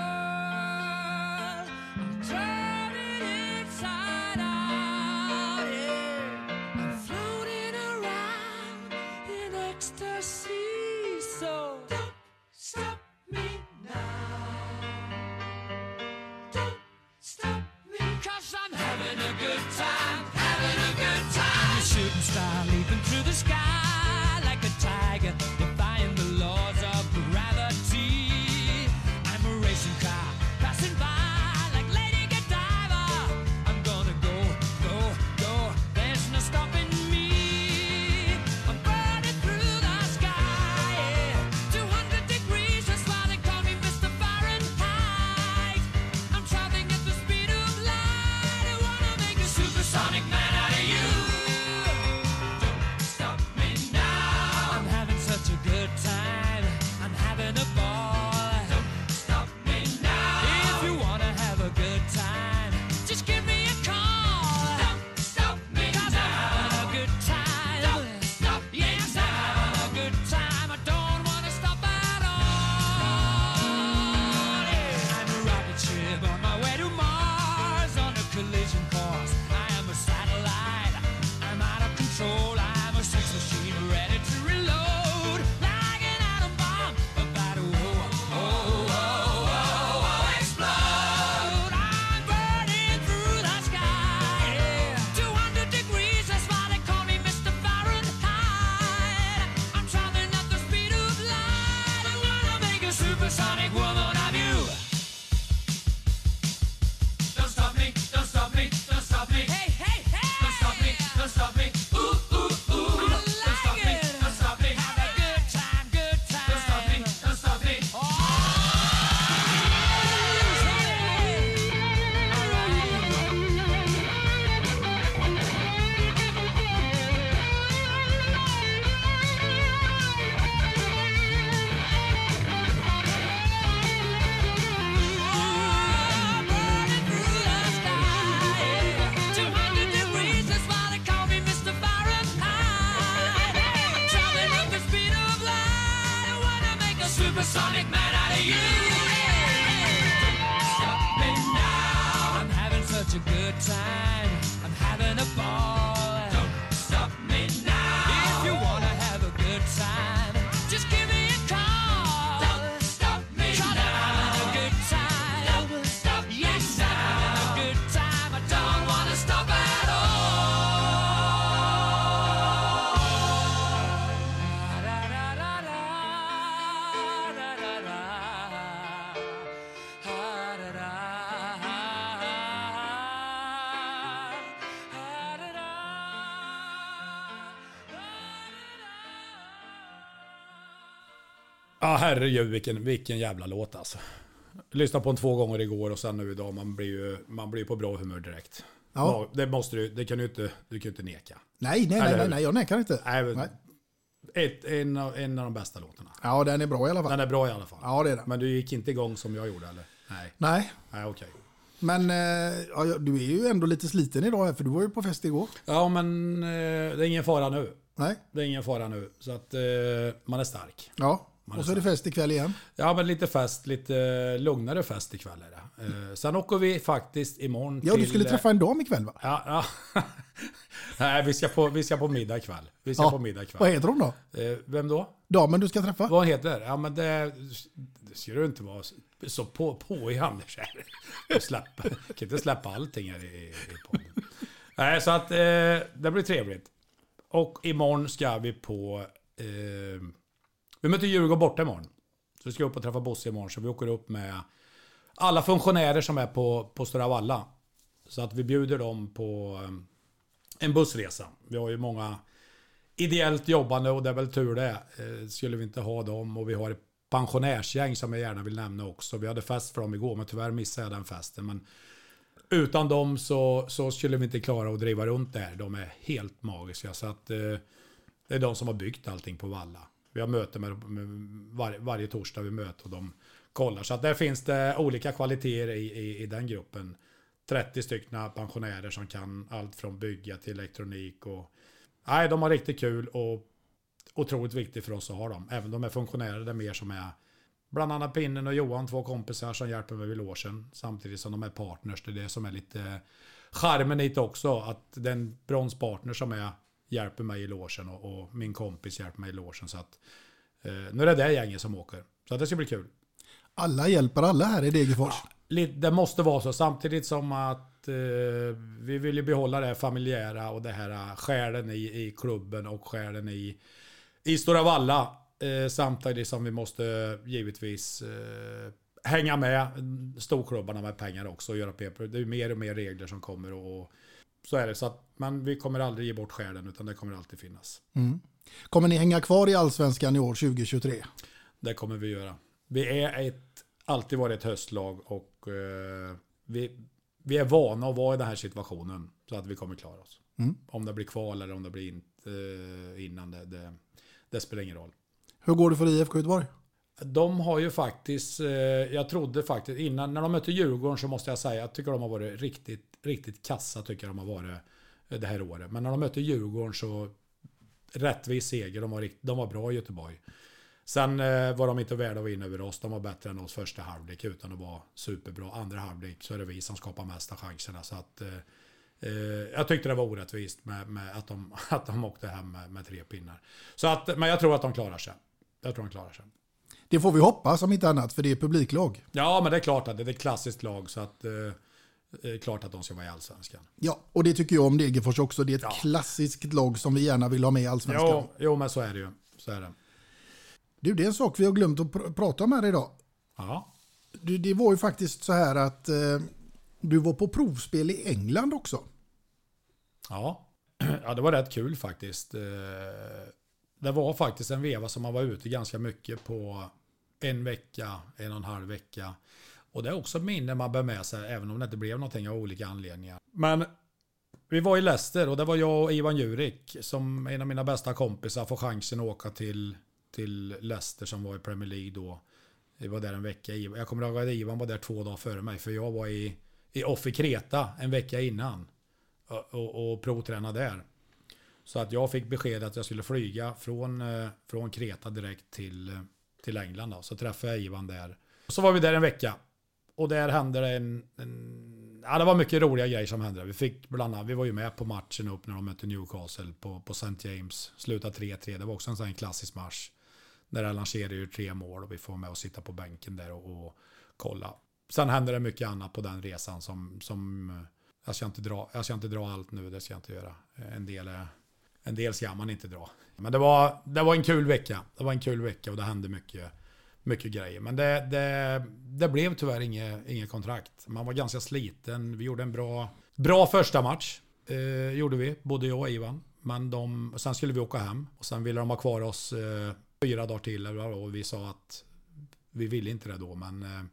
herregud vilken, vilken jävla låt alltså. Lyssnade på den två gånger igår och sen nu idag. Man blir ju man blir på bra humör direkt. Ja. Det måste du, det kan du inte, du kan inte neka. Nej, nej, nej, Eller nej, nej, jag nekar inte. Nej, Nej. Ett, en, av, en av de bästa låtarna. Ja, den är bra i alla fall. Den är bra i alla fall. Ja, det är den. Men du gick inte igång som jag gjorde eller? Nej. Nej, Nej, okej. men eh, ja, du är ju ändå lite sliten idag här, för du var ju på fest igår. Ja, men eh, det är ingen fara nu. Nej. Det är ingen fara nu. Så att eh, man är stark. Ja, och så är det fest ikväll igen. Ja, men lite fest, lite eh, lugnare fest ikväll är det. Eh, sen åker vi faktiskt imorgon Ja, till... du skulle eh, träffa en dam ikväll va? Ja, ja. Nej, vi ska, på, vi ska på middag ikväll. Vi ska Ja. på middag ikväll. Vad heter hon då? Eh, vem då? Damen du ska träffa? Vad heter? Ja, men det, det ska du inte vara så på, på i Anders här. Släppa. Jag kan inte släppa allting här i, i podden. Nej, så att eh, det blir trevligt. Och imorgon ska vi på... Eh, vi möter Djurgården borta imorgon. Så vi ska upp och träffa Bosse imorgon. Så vi åker upp med alla funktionärer som är på, på Stora Valla. Så att vi bjuder dem på eh, en bussresa. Vi har ju många ideellt jobbande och det är väl tur det. Eh, Skulle vi inte ha dem och vi har ett pensionärsgäng som jag gärna vill nämna också. Vi hade fest för dem igår men tyvärr missade jag den festen. Men utan dem så, så skulle vi inte klara att driva runt det här. De är helt magiska. Så att, eh, det är de som har byggt allting på Valla. Vi har möte med, med var, varje torsdag vi möter och de kollar. Så att där finns det olika kvaliteter i, i, i den gruppen. 30 stycken pensionärer som kan allt från bygga till elektronik. Och, nej, de har riktigt kul och otroligt viktigt för oss att ha dem. Även de är funktionärer, det är mer som är bland annat Pinnen och Johan, två kompisar som hjälper mig vid logen. Samtidigt som de är partners. Det är det som är lite charmen hit också. Att den bronspartner som är hjälper mig i logen och, och min kompis hjälper mig i logen. Så att eh, nu är det det gänget som åker. Så att det ska bli kul. Alla hjälper alla här i Degerfors. Lite- Det måste vara så. Samtidigt som att eh, vi vill ju behålla det här familjära och det här eh, själen i, i klubben och själen i, i Stora Valla. Eh, samtidigt som vi måste givetvis eh, hänga med storklubbarna med pengar också och göra paper. Det är mer och mer regler som kommer och så är det. Så att, men vi kommer aldrig ge bort själen utan det kommer alltid finnas. Mm. Kommer ni hänga kvar i Allsvenskan i år 2023? Det kommer vi göra. Vi är ett, alltid varit ett höstlag och eh, vi, vi är vana att vara i den här situationen. Så att vi kommer klara oss. Mm. Om det blir kval eller om det blir inte eh, innan det, det, det spelar ingen roll. Hur går det för IFK Göteborg? De har ju faktiskt, eh, jag trodde faktiskt innan, när de mötte Djurgården så måste jag säga, jag tycker de har varit riktigt, riktigt kassa tycker jag de har varit eh, det här året. Men när de mötte Djurgården så rättvis seger, de var, rikt- de var bra i Göteborg. Sen eh, var de inte värda att vinna över oss, de var bättre än oss första halvlek utan att vara superbra. Andra halvlek så är det vi som skapar mesta chanserna. Så att, eh, eh, jag tyckte det var orättvist med, med att, de, att de åkte hem med, med tre pinnar. Så att, men jag tror att de klarar sig. Jag tror de klarar sig. Det får vi hoppas om inte annat för det är publiklag. Ja, men det är klart att det är ett klassiskt lag så att eh, klart att de ska vara i allsvenskan. Ja, och det tycker jag om Degerfors också. Det är ett Ja. klassiskt lag som vi gärna vill ha med i Allsvenskan. Jo, jo, men så är det ju. Så är det. Du, det är en sak vi har glömt att pr- prata om här idag. Ja. Du, det var ju faktiskt så här att eh, du var på provspel i England också. Ja. ja, det var rätt kul faktiskt. Eh, Det var faktiskt en veva som man var ute ganska mycket på en vecka, en och en halv vecka. Och det är också minne man bär med sig, även om det inte blev någonting av olika anledningar. Men vi var i Leicester och det var jag och Ivan Jurik som en av mina bästa kompisar får chansen att åka till, till Leicester som var i Premier League då. Vi var där en vecka. Jag kommer ihåg att Ivan var där två dagar före mig för jag var i, i off i Kreta en vecka innan och, och, och provtränade där. Så att jag fick besked att jag skulle flyga från, eh, från Kreta direkt till, eh, till England. Då. Så träffade jag Ivan där. Så var vi där en vecka. Och där hände det en, en... Ja, det var mycket roliga grejer som hände. Vi fick bland annat, vi var ju med på matchen upp när de mötte Newcastle på, på St. James. Slutade 3-3. Det var också en sån här klassisk match. När Allan Shearer gör tre mål och vi får med och sitta på bänken där och, och kolla. Sen hände det mycket annat på den resan som, som eh, jag, ska inte dra, jag ska inte dra allt nu, det ska jag inte göra. Eh, en del, är, en del ska man inte dra. Men det var, det var en kul vecka. Det var en kul vecka och det hände mycket, mycket grejer. Men det, det, det blev tyvärr inget, inget kontrakt. Man var ganska sliten. Vi gjorde en bra, bra första match. Eh, gjorde vi, både jag och Ivan. Men de, sen skulle vi åka hem och sen ville de ha kvar oss eh, fyra dagar till. Och vi sa att vi ville inte det då, men eh,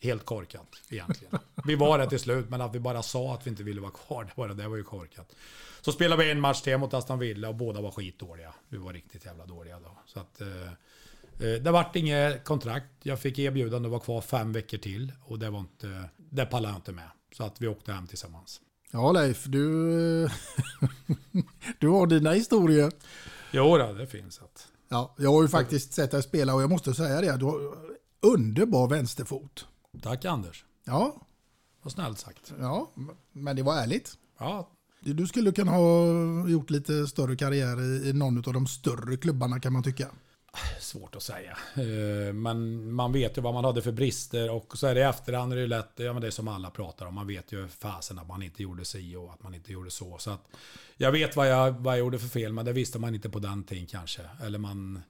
helt korkat egentligen. Vi var det till slut, men att vi bara sa att vi inte ville vara kvar, det var, det, det var ju korkat. Så spelade vi en match till mot Aston Villa och båda var skitdåliga. Vi var riktigt jävla dåliga då. Så att, eh, det vart inget kontrakt. Jag fick erbjudande att vara kvar fem veckor till och det var inte, det pallade jag inte med. Så att vi åkte hem tillsammans. Ja Leif, du, du har dina historier. Jo det finns att. Ja, jag har ju faktiskt sett dig spela och jag måste säga det, du har underbar vänsterfot. Tack Anders. Ja, Vad snällt sagt. ja, men det var ärligt. Ja, Du skulle kunna ha gjort lite större karriär i någon av de större klubbarna kan man tycka. Svårt att säga. Eh, men man vet ju vad man hade för brister och så är det i efterhand är det ju lätt, ja men det är som alla pratar om, man vet ju fasen att man inte gjorde si och att man inte gjorde så. Så att jag vet vad jag, vad jag gjorde för fel, men det visste man inte på den tiden kanske. Eller man,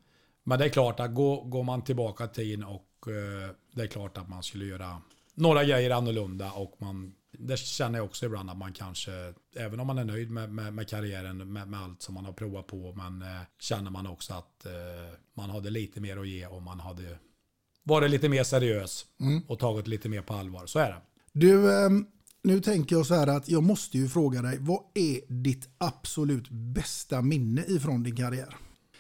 men det är klart att går, går man tillbaka tiden och eh, det är klart att man skulle göra några grejer annorlunda och man det känner jag också ibland att man kanske, även om man är nöjd med, med, med karriären, med, med allt som man har provat på, men eh, känner man också att eh, man hade lite mer att ge om man hade varit lite mer seriös Mm. och tagit lite mer på allvar. Så är det. Du, ehm, nu tänker jag så här att jag måste ju fråga dig, vad är ditt absolut bästa minne ifrån din karriär?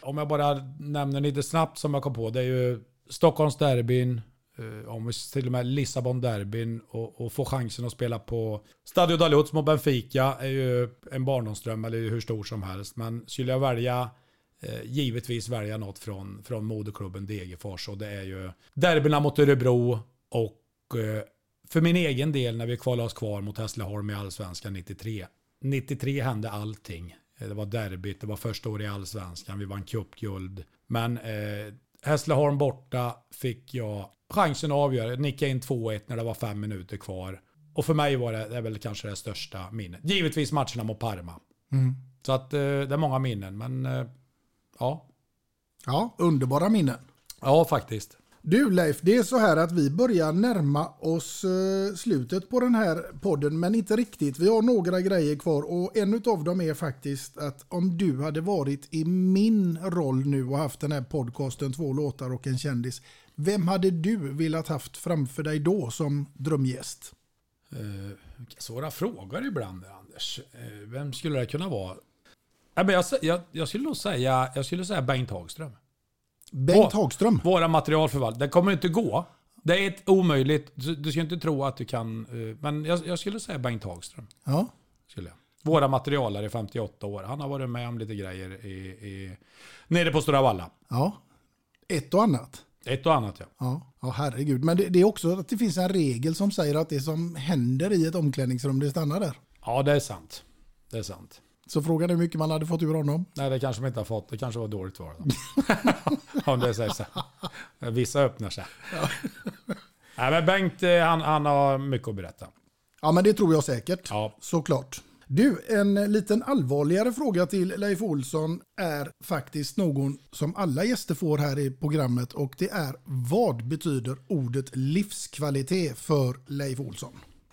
om jag bara nämner lite snabbt som jag kom på. Det är ju Stockholmsderbyn, eh, Eh, om vi till och med Lissabon-derbyn och, och få chansen att spela på Stadio da mot Benfica är ju en barndomsdröm, eller hur stor som helst. Men skulle jag välja, eh, givetvis välja något från, från moderklubben Degerfors och det är ju derbyna mot Örebro och eh, för min egen del när vi kvalade oss kvar mot Hässleholm i Allsvenskan 93. 93 hände allting. Eh, det var derbyt, det var första året i Allsvenskan, vi vann cupguld. Men eh, Hässleholm borta fick jag chansen att avgöra. Jag nickade in 2-1 när det var fem minuter kvar. Och för mig var det, det väl kanske det största minnet. Givetvis matcherna mot Parma. Mm. Så att eh, det är många minnen, men eh, ja. Ja, underbara minnen. Ja, faktiskt. Du Leif, det är så här att vi börjar närma oss eh, slutet på den här podden, men inte riktigt. Vi har några grejer kvar och en av dem är faktiskt att om du hade varit i min roll nu och haft den här podcasten, två låtar och en kändis, vem hade du velat haft framför dig då som drömgäst? Vilka svåra frågor ibland, Anders. Eh, vem skulle det kunna vara? Men jag, jag, jag skulle nog säga, jag skulle säga Bengt Hagström. Bengt Hagström? Våra materialförvaltare. Det kommer inte gå. Det är ett omöjligt. Du, du ska inte tro att du kan... eh, Men jag, jag skulle säga Bengt Hagström. Ja. Skulle jag. Våra materialare i 58 år. Han har varit med om lite grejer i, i, nere på Stora Valla. Ja. Ett och annat. Ett och annat ja. Ja, ja herregud. Men det, det är också att det finns en regel som säger att det som händer i ett omklädningsrum, det stannar där. Ja, det är sant. Det är sant. Så frågan är hur mycket man hade fått ur honom. Nej, det kanske man inte har fått. Det kanske var dåligt var. Om det sägs så. Vissa öppnar sig. Nej, men Bengt, eh, han, han har mycket att berätta. Ja, men det tror jag säkert. Ja. Såklart. Du, en liten allvarligare fråga till Leif Olsson är faktiskt någon som alla gäster får här i programmet och det är vad betyder ordet livskvalitet för Leif Olsson?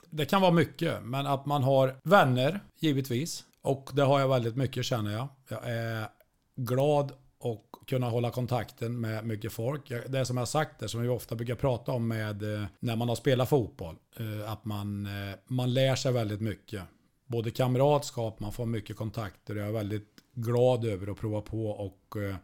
Det kan vara mycket, men att man har vänner, givetvis. Och det har jag väldigt mycket känner jag. Jag är glad och kunna hålla kontakten med mycket folk. Det är som jag sagt, det som vi ofta brukar prata om med eh, när man har spelat fotboll. Eh, att man, eh, man lär sig väldigt mycket. Både kamratskap, man får mycket kontakter. Jag är väldigt glad över att prova på och eh,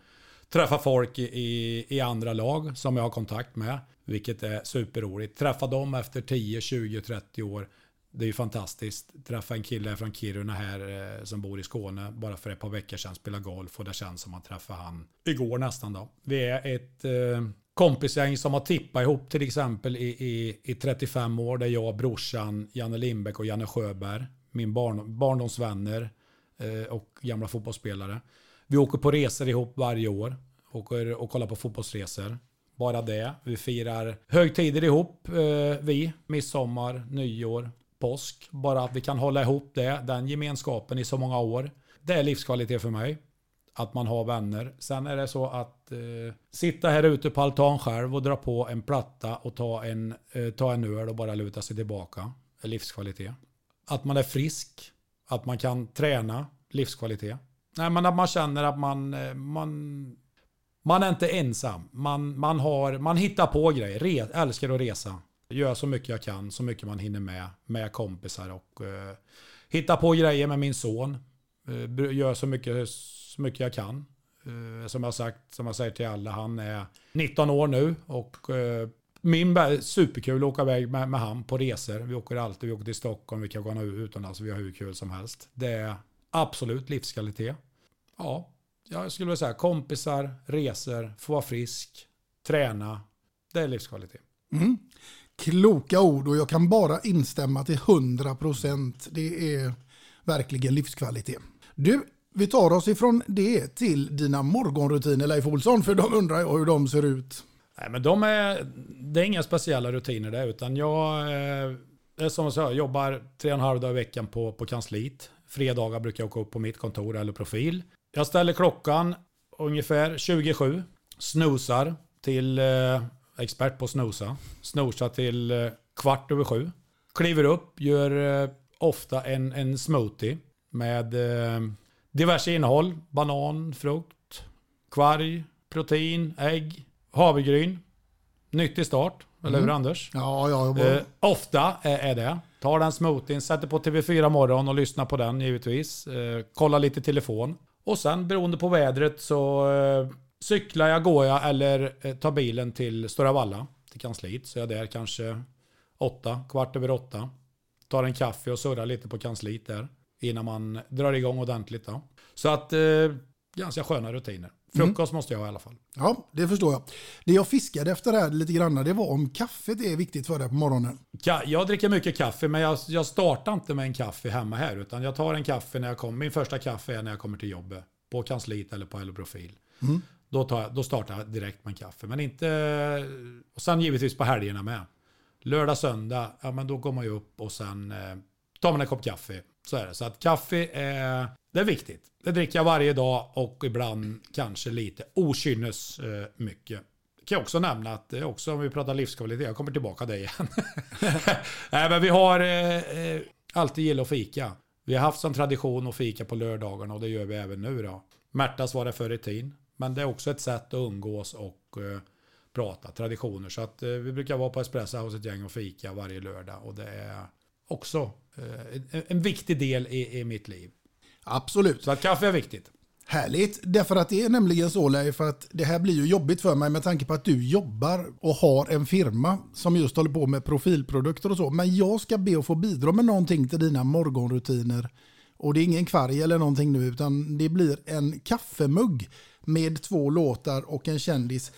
träffa folk i, i, andra lag som jag har kontakt med. Vilket är superroligt. Träffa dem efter 10, 20, 30 år. Det är ju fantastiskt. Träffa en kille från Kiruna här eh, som bor i Skåne bara för ett par veckor sedan. Spela golf och det känns som att träffa han igår nästan då. Vi är ett eh, kompisgäng som har tippat ihop till exempel i, i, i 35 år. Det är jag, brorsan, Janne Lindbäck och Janne Sjöberg. Min barn, barndomsvänner eh, och gamla fotbollsspelare. Vi åker på resor ihop varje år. Åker och kollar på fotbollsresor. Bara det. Vi firar högtider ihop. Eh, vi. Midsommar, nyår, påsk. Bara att vi kan hålla ihop det. Den gemenskapen i så många år. Det är livskvalitet för mig. Att man har vänner. Sen är det så att eh, sitta här ute på altan själv och dra på en platta och ta en, eh, ta en öl och bara luta sig tillbaka. är livskvalitet. Att man är frisk. Att man kan träna. Livskvalitet. Nej, men att man känner att man, eh, man, man är inte ensam. Man, man, har, man hittar på grejer. Re, älskar att resa. Gör så mycket jag kan, så mycket man hinner med. Med kompisar och eh, hitta på grejer med min son. Eh, gör så mycket, så mycket jag kan. Eh, som jag sagt, som jag säger till alla, han är 19 år nu och eh, min bä- superkul att åka iväg med, med han på resor. Vi åker alltid, vi åker till Stockholm, vi kan gå utomlands, vi har hur kul som helst. Det är absolut livskvalitet. Ja, jag skulle vilja säga kompisar, resor, få vara frisk, träna. Det är livskvalitet. Mm. Kloka ord och jag kan bara instämma till 100 procent. Det är verkligen livskvalitet. Du, vi tar oss ifrån det till dina morgonrutiner Leif Olsson, för de undrar jag hur de ser ut. Nej, men de är, det är inga speciella rutiner där, utan jag eh, är som jag jobbar tre och en halv dag i veckan på, på kansliet. Fredagar brukar jag åka upp på mitt kontor eller profil. Jag ställer klockan ungefär 27, snosar till eh, expert på snosa, snosar till eh, kvart över sju. Kliver upp, gör eh, ofta en, en smoothie med eh, diverse innehåll. Banan, frukt, kvarg, protein, ägg, havregryn. Nyttig start, eller hur Mm. Anders? Ja, ja, bara... Eh, ofta är, är det. Tar den smoothien, sätter på TV4 morgon och lyssnar på den givetvis. Eh, kollar lite telefon. Och sen beroende på vädret så eh, cyklar jag, går jag eller eh, tar bilen till Stora Valla, till kansliet. Så jag är där kanske åtta, kvart över åtta. Tar en kaffe och surrar lite på kansliet där. Innan man drar igång ordentligt. Då. Så att, eh, ganska sköna rutiner. Frukost måste jag ha i alla fall. Ja, det förstår jag. Det jag fiskade efter här lite grann, det var om kaffet är viktigt för dig på morgonen. Ka- Jag dricker mycket kaffe, men jag, jag startar inte med en kaffe hemma här. Utan jag tar en kaffe när jag kommer. Min första kaffe är när jag kommer till jobbet. På kansliet eller på Hello Profil. Mm. Då, tar då startar jag direkt med en kaffe. Men inte... Och sen givetvis på helgerna med. Lördag, söndag, ja men då går man ju upp och sen eh, tar man en kopp kaffe. Så är det. Så att kaffe är, det är viktigt. Det dricker jag varje dag och ibland kanske lite okynnes eh, mycket. Kan jag också nämna att det är också om vi pratar livskvalitet, jag kommer tillbaka där igen. Nej men vi har eh, eh, alltid gillat att fika. Vi har haft som tradition att fika på lördagarna och det gör vi även nu då. Märtas var det förr i tiden. Men det är också ett sätt att umgås och eh, prata, traditioner. Så att eh, vi brukar vara på Espresso House ett gäng och fika varje lördag. Och det är också eh, en, viktig del i, i mitt liv. Absolut. Så att kaffe är viktigt. Härligt, därför att det är nämligen så Leif att det här blir ju jobbigt för mig med tanke på att du jobbar och har en firma som just håller på med profilprodukter och så. Men jag ska be att få bidra med någonting till dina morgonrutiner. Och det är ingen kvarg eller någonting nu utan det blir en kaffemugg med två låtar och en kändis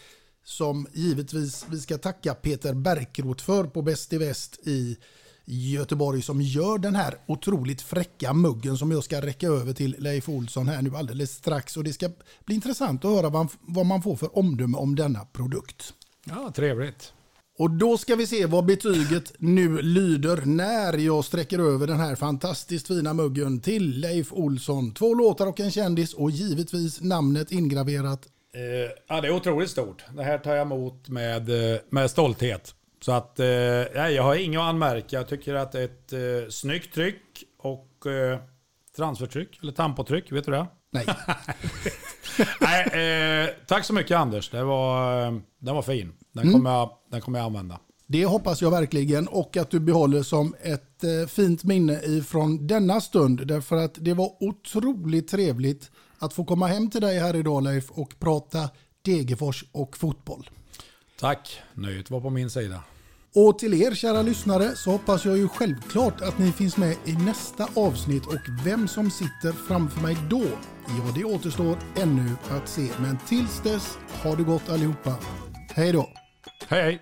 som givetvis vi ska tacka Peter Bärkroth för på Bäst i Väst i Göteborg som gör den här otroligt fräcka muggen som jag ska räcka över till Leif Olsson här nu alldeles strax. Och det ska bli intressant att höra vad, vad man får för omdöme om denna produkt. Ja, trevligt. Och då ska vi se vad betyget nu lyder när jag sträcker över den här fantastiskt fina muggen till Leif Olsson. Två låtar och en kändis och givetvis namnet ingraverat. Eh, ja, det är otroligt stort. Det här tar jag emot med, eh, med stolthet. Så att eh, jag har inget att anmärka. Jag tycker att det är ett eh, snyggt tryck och eh, transfertryck, eller tampotryck, vet du det? Nej. nej eh, tack så mycket Anders, det var, eh, den var fin. Den, Mm. kommer jag, den kommer jag använda. Det hoppas jag verkligen och att du behåller som ett eh, fint minne ifrån denna stund. Därför att det var otroligt trevligt att få komma hem till dig här idag Leif och prata Degerfors och fotboll. Tack, nöjet var på min sida. Och till er kära lyssnare så hoppas jag ju självklart att ni finns med i nästa avsnitt och vem som sitter framför mig då, ja det återstår ännu att se. Men tills dess, ha det gott allihopa. Hej då! Hej hej!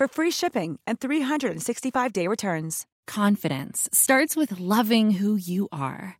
for free shipping and 365-day returns. Confidence starts with loving who you are.